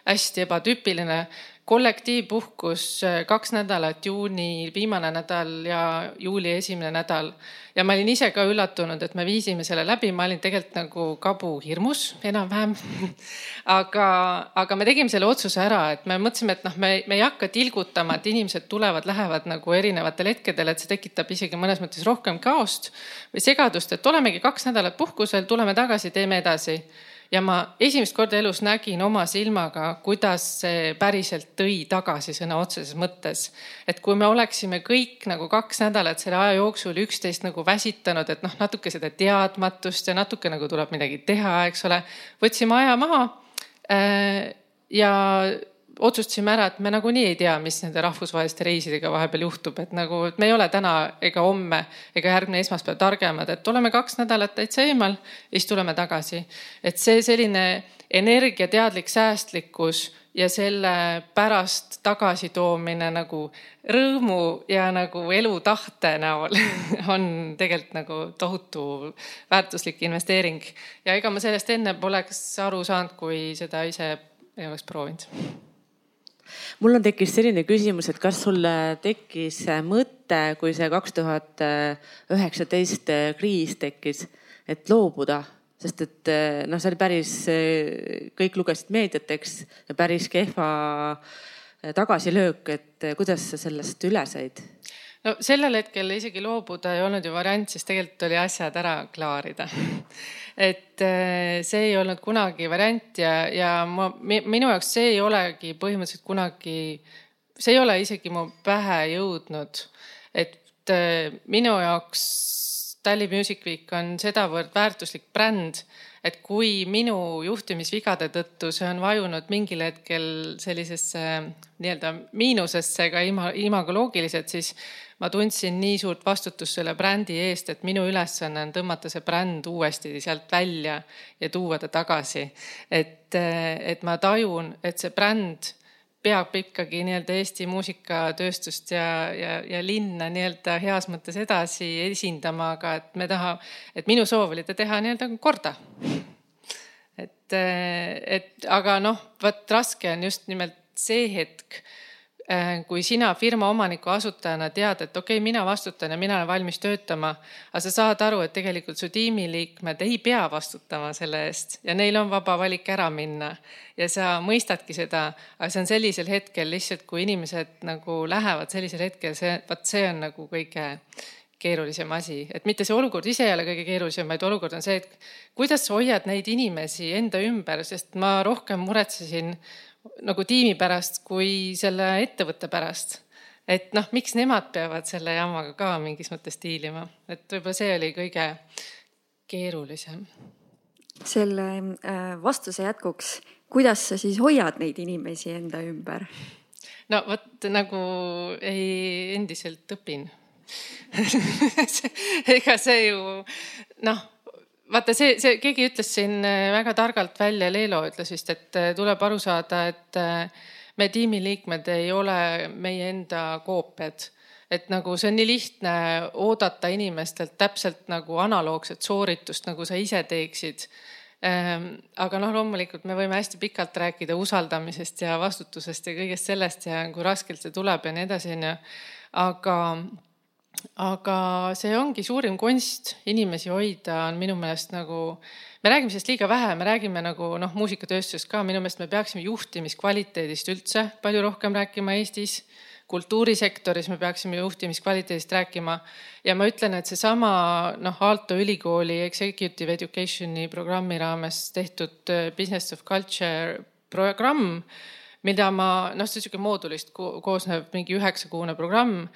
hästi ebatüüpiline kollektiivpuhkus kaks nädalat, juuni viimane nädal ja juuli esimene nädal. ja ma olin ise ka üllatunud, et me viisime selle läbi, ma olin tegelikult nagu kabu hirmus enam-vähem. Aga, aga me tegime selle otsuse ära, et me mõtlesime, et noh, me, me ei hakka tilgutama, et inimesed tulevad-lähevad nagu erinevatel hetkedel, et see tekitab isegi mõnes mõttes rohkem kaost või segadust, et olemegi kaks nädalat puhkusel, tuleme tagasi, teeme edasi ja ma esimest korda elus nägin oma silmaga, kuidas see päriselt tõi tagasi sõna otseses mõttes. et kui me oleksime kõik nagu kaks nädalat selle aja jooksul üksteist nagu väsitanud, et noh, natuke seda teadmatust ja natuke nagu tuleb midagi teha, eks ole. võtsime aja maha äh, ja otsustasime ära, et me nagunii ei tea, mis nende rahvusvaheliste reisidega vahepeal juhtub, et nagu, et me ei ole täna ega homme ega järgmine esmaspäev targemad, et oleme kaks nädalat täitsa eemal ja siis tuleme tagasi. et see selline energiateadlik säästlikkus ja selle pärast tagasitoomine nagu rõõmu ja nagu elutahte näol on tegelikult nagu tohutu väärtuslik investeering. ja ega ma sellest enne poleks aru saanud, kui seda ise ei oleks proovinud mul on tekkinud selline küsimus, et kas sul tekkis mõte, kui see kaks tuhat üheksateist kriis tekkis, et loobuda, sest et noh, see oli päris, kõik lugesid meediat, eks, päris kehva tagasilöök, et kuidas sa sellest üle said? No sellel hetkel isegi loobuda ei olnud ju variant, sest tegelikult oli asjad ära klaarida et äh, see ei olnud kunagi variant ja, ja ma, minu jaoks see ei olegi põhimõtteliselt kunagi, see ei ole isegi mu pähe jõudnud. et äh, minu jaoks Tallinn Music Week on sedavõrd väärtuslik bränd, et kui minu juhtimisvigade tõttu see on vajunud mingil hetkel sellisesse nii-öelda miinusesse ka imagoloogiliselt, siis ma tundsin nii suurt vastutust selle brändi eest, et minu ülesanne on tõmmata see bränd uuesti sealt välja ja tuua ta tagasi. et, et ma tajun, et see bränd peab ikkagi nii-öelda Eesti muusikatööstust ja, ja, ja linna nii-öelda heas mõttes edasi esindama, aga et me taha, et minu soov oli ta teha nii-öelda korda. Et, et aga noh, vot raske on just nimelt see hetk Äh, kui sina firma omaniku asutajana tead, et okei okay,, mina vastutan ja mina olen valmis töötama, aga sa saad aru, et tegelikult su tiimiliikmed ei pea vastutama selle eest ja neil on vaba valik ära minna. ja sa mõistadki seda, aga see on sellisel hetkel lihtsalt, kui inimesed nagu lähevad sellisel hetkel, see, vot see on nagu kõige keerulisem asi, et mitte see olukord ise ei ole kõige keerulisem, vaid olukord on see, et kuidas sa hoiad neid inimesi enda ümber, sest ma rohkem muretsesin nagu tiimi pärast kui selle ettevõtte pärast. et noh, miks nemad peavad selle jamaga ka mingis mõttes diilima, et võib-olla see oli kõige keerulisem. selle äh, vastuse jätkuks, kuidas sa siis hoiad neid inimesi enda ümber? no vot nagu ei, endiselt õpin ega see ju noh vaata see, see keegi ütles siin äh, väga targalt välja, Leelo ütles vist, et äh, tuleb aru saada, et äh, me tiimiliikmed ei ole meie enda koopiad. et nagu see on nii lihtne oodata inimestelt täpselt nagu analoogset sooritust, nagu sa ise teeksid. Ähm, aga noh, loomulikult me võime hästi pikalt rääkida usaldamisest ja vastutusest ja kõigest sellest ja kui raskelt see tuleb ja nii edasi, onju. aga aga see ongi suurim kunst inimesi hoida, on minu meelest nagu, me räägime sellest liiga vähe, me räägime nagu noh, muusikatööstusest ka, minu meelest me peaksime juhtimiskvaliteedist üldse palju rohkem rääkima Eestis. kultuurisektoris me peaksime juhtimiskvaliteedist rääkima ja ma ütlen, et seesama noh, Aalto ülikooli executive education'i programmi raames tehtud äh, business of culture programm, mida ma noh, see on sihuke moodulist koosnev mingi üheksakuune programm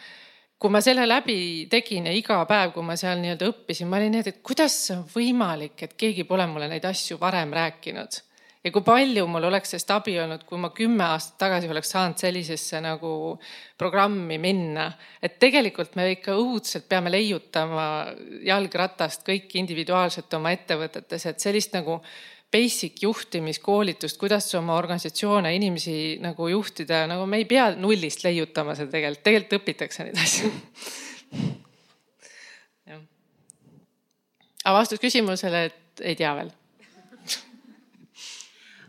kui ma selle läbi tegin ja iga päev, kui ma seal nii-öelda õppisin, ma olin nii, et kuidas see on võimalik, et keegi pole mulle neid asju varem rääkinud. ja kui palju mul oleks sellest abi olnud, kui ma kümme aastat tagasi oleks saanud sellisesse nagu programmi minna. et tegelikult me ikka õudselt peame leiutama jalgratast kõik individuaalselt oma ettevõtetes, et sellist nagu basic juhtimiskoolitust, kuidas oma organisatsioone, inimesi nagu juhtida, nagu me ei pea nullist leiutama seda tegelikult, tegelikult õpitakse neid asju. Aga vastus küsimusele, et ei tea veel.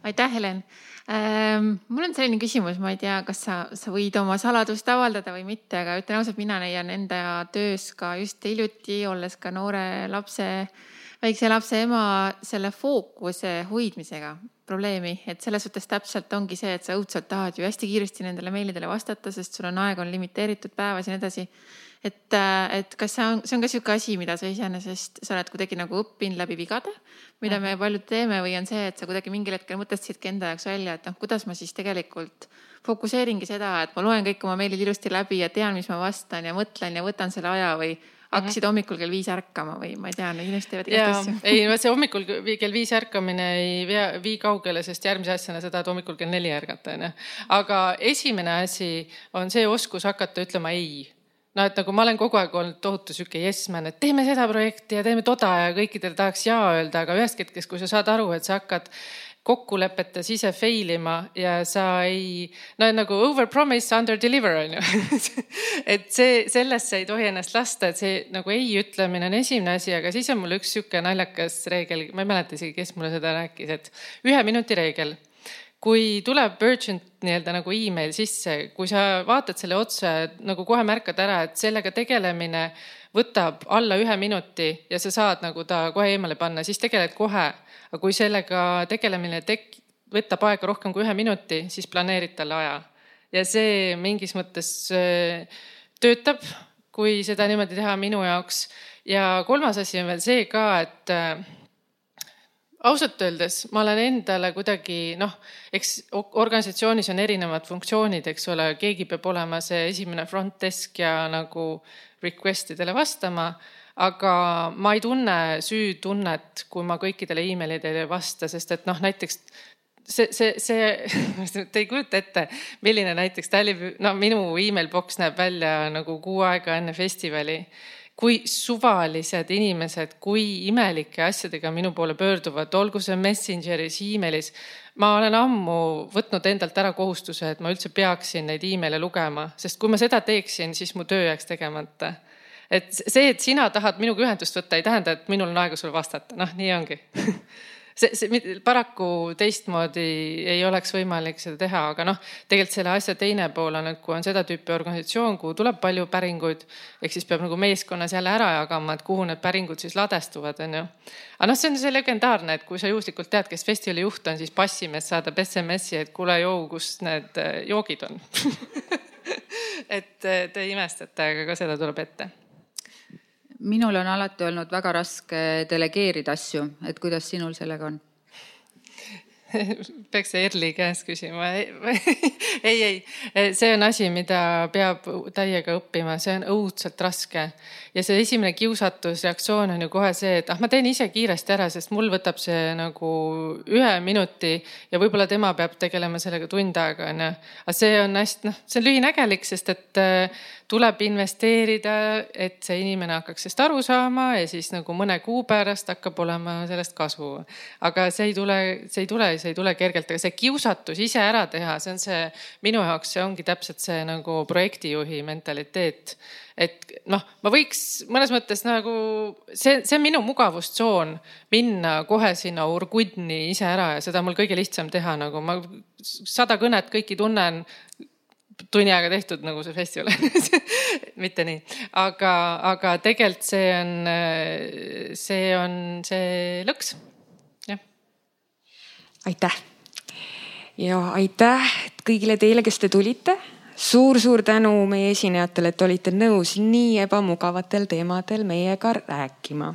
Aitäh, Helen. Ähm,. mul on selline küsimus, ma ei tea, kas sa, sa võid oma saladust avaldada või mitte, aga ütlen ausalt, mina leian enda töös ka just hiljuti, olles ka noore lapse, väikse lapse ema, selle fookuse hoidmisega probleemi, et selles suhtes täpselt ongi see, et sa õudselt tahad ju hästi kiiresti nendele meilidele vastata, sest sul on aeg on limiteeritud päevas ja nii edasi. Et, äh, et kas see on, see on ka sihuke asi, mida sa iseenesest, sa oled kuidagi nagu õppinud läbi vigade, mida me paljud teeme või on see, et sa kuidagi mingil hetkel mõtlesidki enda jaoks välja, et noh, kuidas ma siis tegelikult fokusseeringi seda, et ma loen kõik oma meilid ilusti läbi ja tean, mis ma vastan ja mõtlen ja võtan selle aja või hakkasid hommikul kell viis ärkama või ma ei tea, inimesed teevad igast asju. ei, see hommikul kell viis ärkamine ei vea, vii kaugele, sest järgmise asjana sa tahad hommikul kell neli ärgata, onju. aga esimene asi on see oskus hakata ütlema ei no et nagu ma olen kogu aeg olnud tohutu sihuke yes man, et teeme seda projekti ja teeme toda ja kõikidele tahaks ja öelda, aga ühest hetkest, kui sa saad aru, et sa hakkad kokkulepetes ise fail ima ja sa ei, no nagu over promise, under deliver on ju. Et see, sellesse ei tohi ennast lasta, et see nagu ei ütlemine on esimene asi, aga siis on mul üks sihuke naljakas reegel, ma ei mäleta isegi, kes mulle seda rääkis, et ühe minuti reegel. Kui tuleb urgent nii-öelda nagu email sisse, kui sa vaatad selle otsa, nagu kohe märkad ära, et sellega tegelemine võtab alla ühe minuti ja sa saad nagu ta kohe eemale panna, siis tegeled kohe. aga kui sellega tegelemine tek-, võtab aega rohkem kui ühe minuti, siis planeerid talle aja. ja see mingis mõttes äh, töötab, kui seda niimoodi teha minu jaoks. ja kolmas asi on veel see ka, et äh, ausalt öeldes ma olen endale kuidagi noh, eks organisatsioonis on erinevad funktsioonid, eks ole, keegi peab olema see esimene front desk ja nagu request idele vastama. aga ma ei tunne süütunnet, kui ma kõikidele emailidele ei vasta, sest et noh, näiteks see, see, see, te ei kujuta ette, milline näiteks Tallinn, no minu email box näeb välja nagu kuu aega enne festivali kui suvalised inimesed, kui imelike asjadega minu poole pöörduvad, olgu see Messengeris e, emailis. Ma olen ammu võtnud endalt ära kohustuse, et ma üldse peaksin neid email'e lugema, sest kui ma seda teeksin, siis mu töö jääks tegemata. et see, et sina tahad minuga ühendust võtta, ei tähenda, et minul on aega sulle vastata, noh, nii ongi see, see paraku teistmoodi ei oleks võimalik seda teha, aga noh, tegelikult selle asja teine pool on, et kui on seda tüüpi organisatsioon, kuhu tuleb palju päringuid, ehk siis peab nagu meeskonnas jälle ära jagama, et kuhu need päringud siis ladestuvad, on ju. aga noh, see on see legendaarne, et kui sa juhuslikult tead, kes festivali juht on, siis passimees saadab SMS-i, et kuule, joo, kus need äh, joogid on et äh, te imestate, aga ka seda tuleb ette minul on alati olnud väga raske delegeerida asju, et kuidas sinul sellega on? peaks Erli käest küsima. ei, ei, see on asi, mida peab täiega õppima, see on õudselt raske. ja see esimene kiusatus, reaktsioon on ju kohe see, et ah, ma teen ise kiiresti ära, sest mul võtab see nagu ühe minuti ja võib-olla tema peab tegelema sellega tund aega, onju. aga see on hästi, noh, see on lühinägelik, sest et tuleb investeerida, et see inimene hakkaks sellest aru saama ja siis nagu mõne kuu pärast hakkab olema sellest kasu. aga see ei tule, see ei tule, see ei tule kergelt, aga see kiusatus ise ära teha, see on see, minu jaoks see ongi täpselt see nagu projektijuhi mentaliteet. et noh, ma võiks mõnes mõttes nagu see, see on minu mugavustsoon, minna kohe sinna Urgudni ise ära ja seda on mul kõige lihtsam teha, nagu ma sada kõnet kõiki tunnen tunni aega tehtud, nagu see festival mitte nii, aga, aga tegelikult see on, see on see lõks, jah. aitäh! Ja aitäh kõigile teile, kes te tulite. Suur-suur tänu meie esinejatele, et olite nõus nii ebamugavatel teemadel meiega rääkima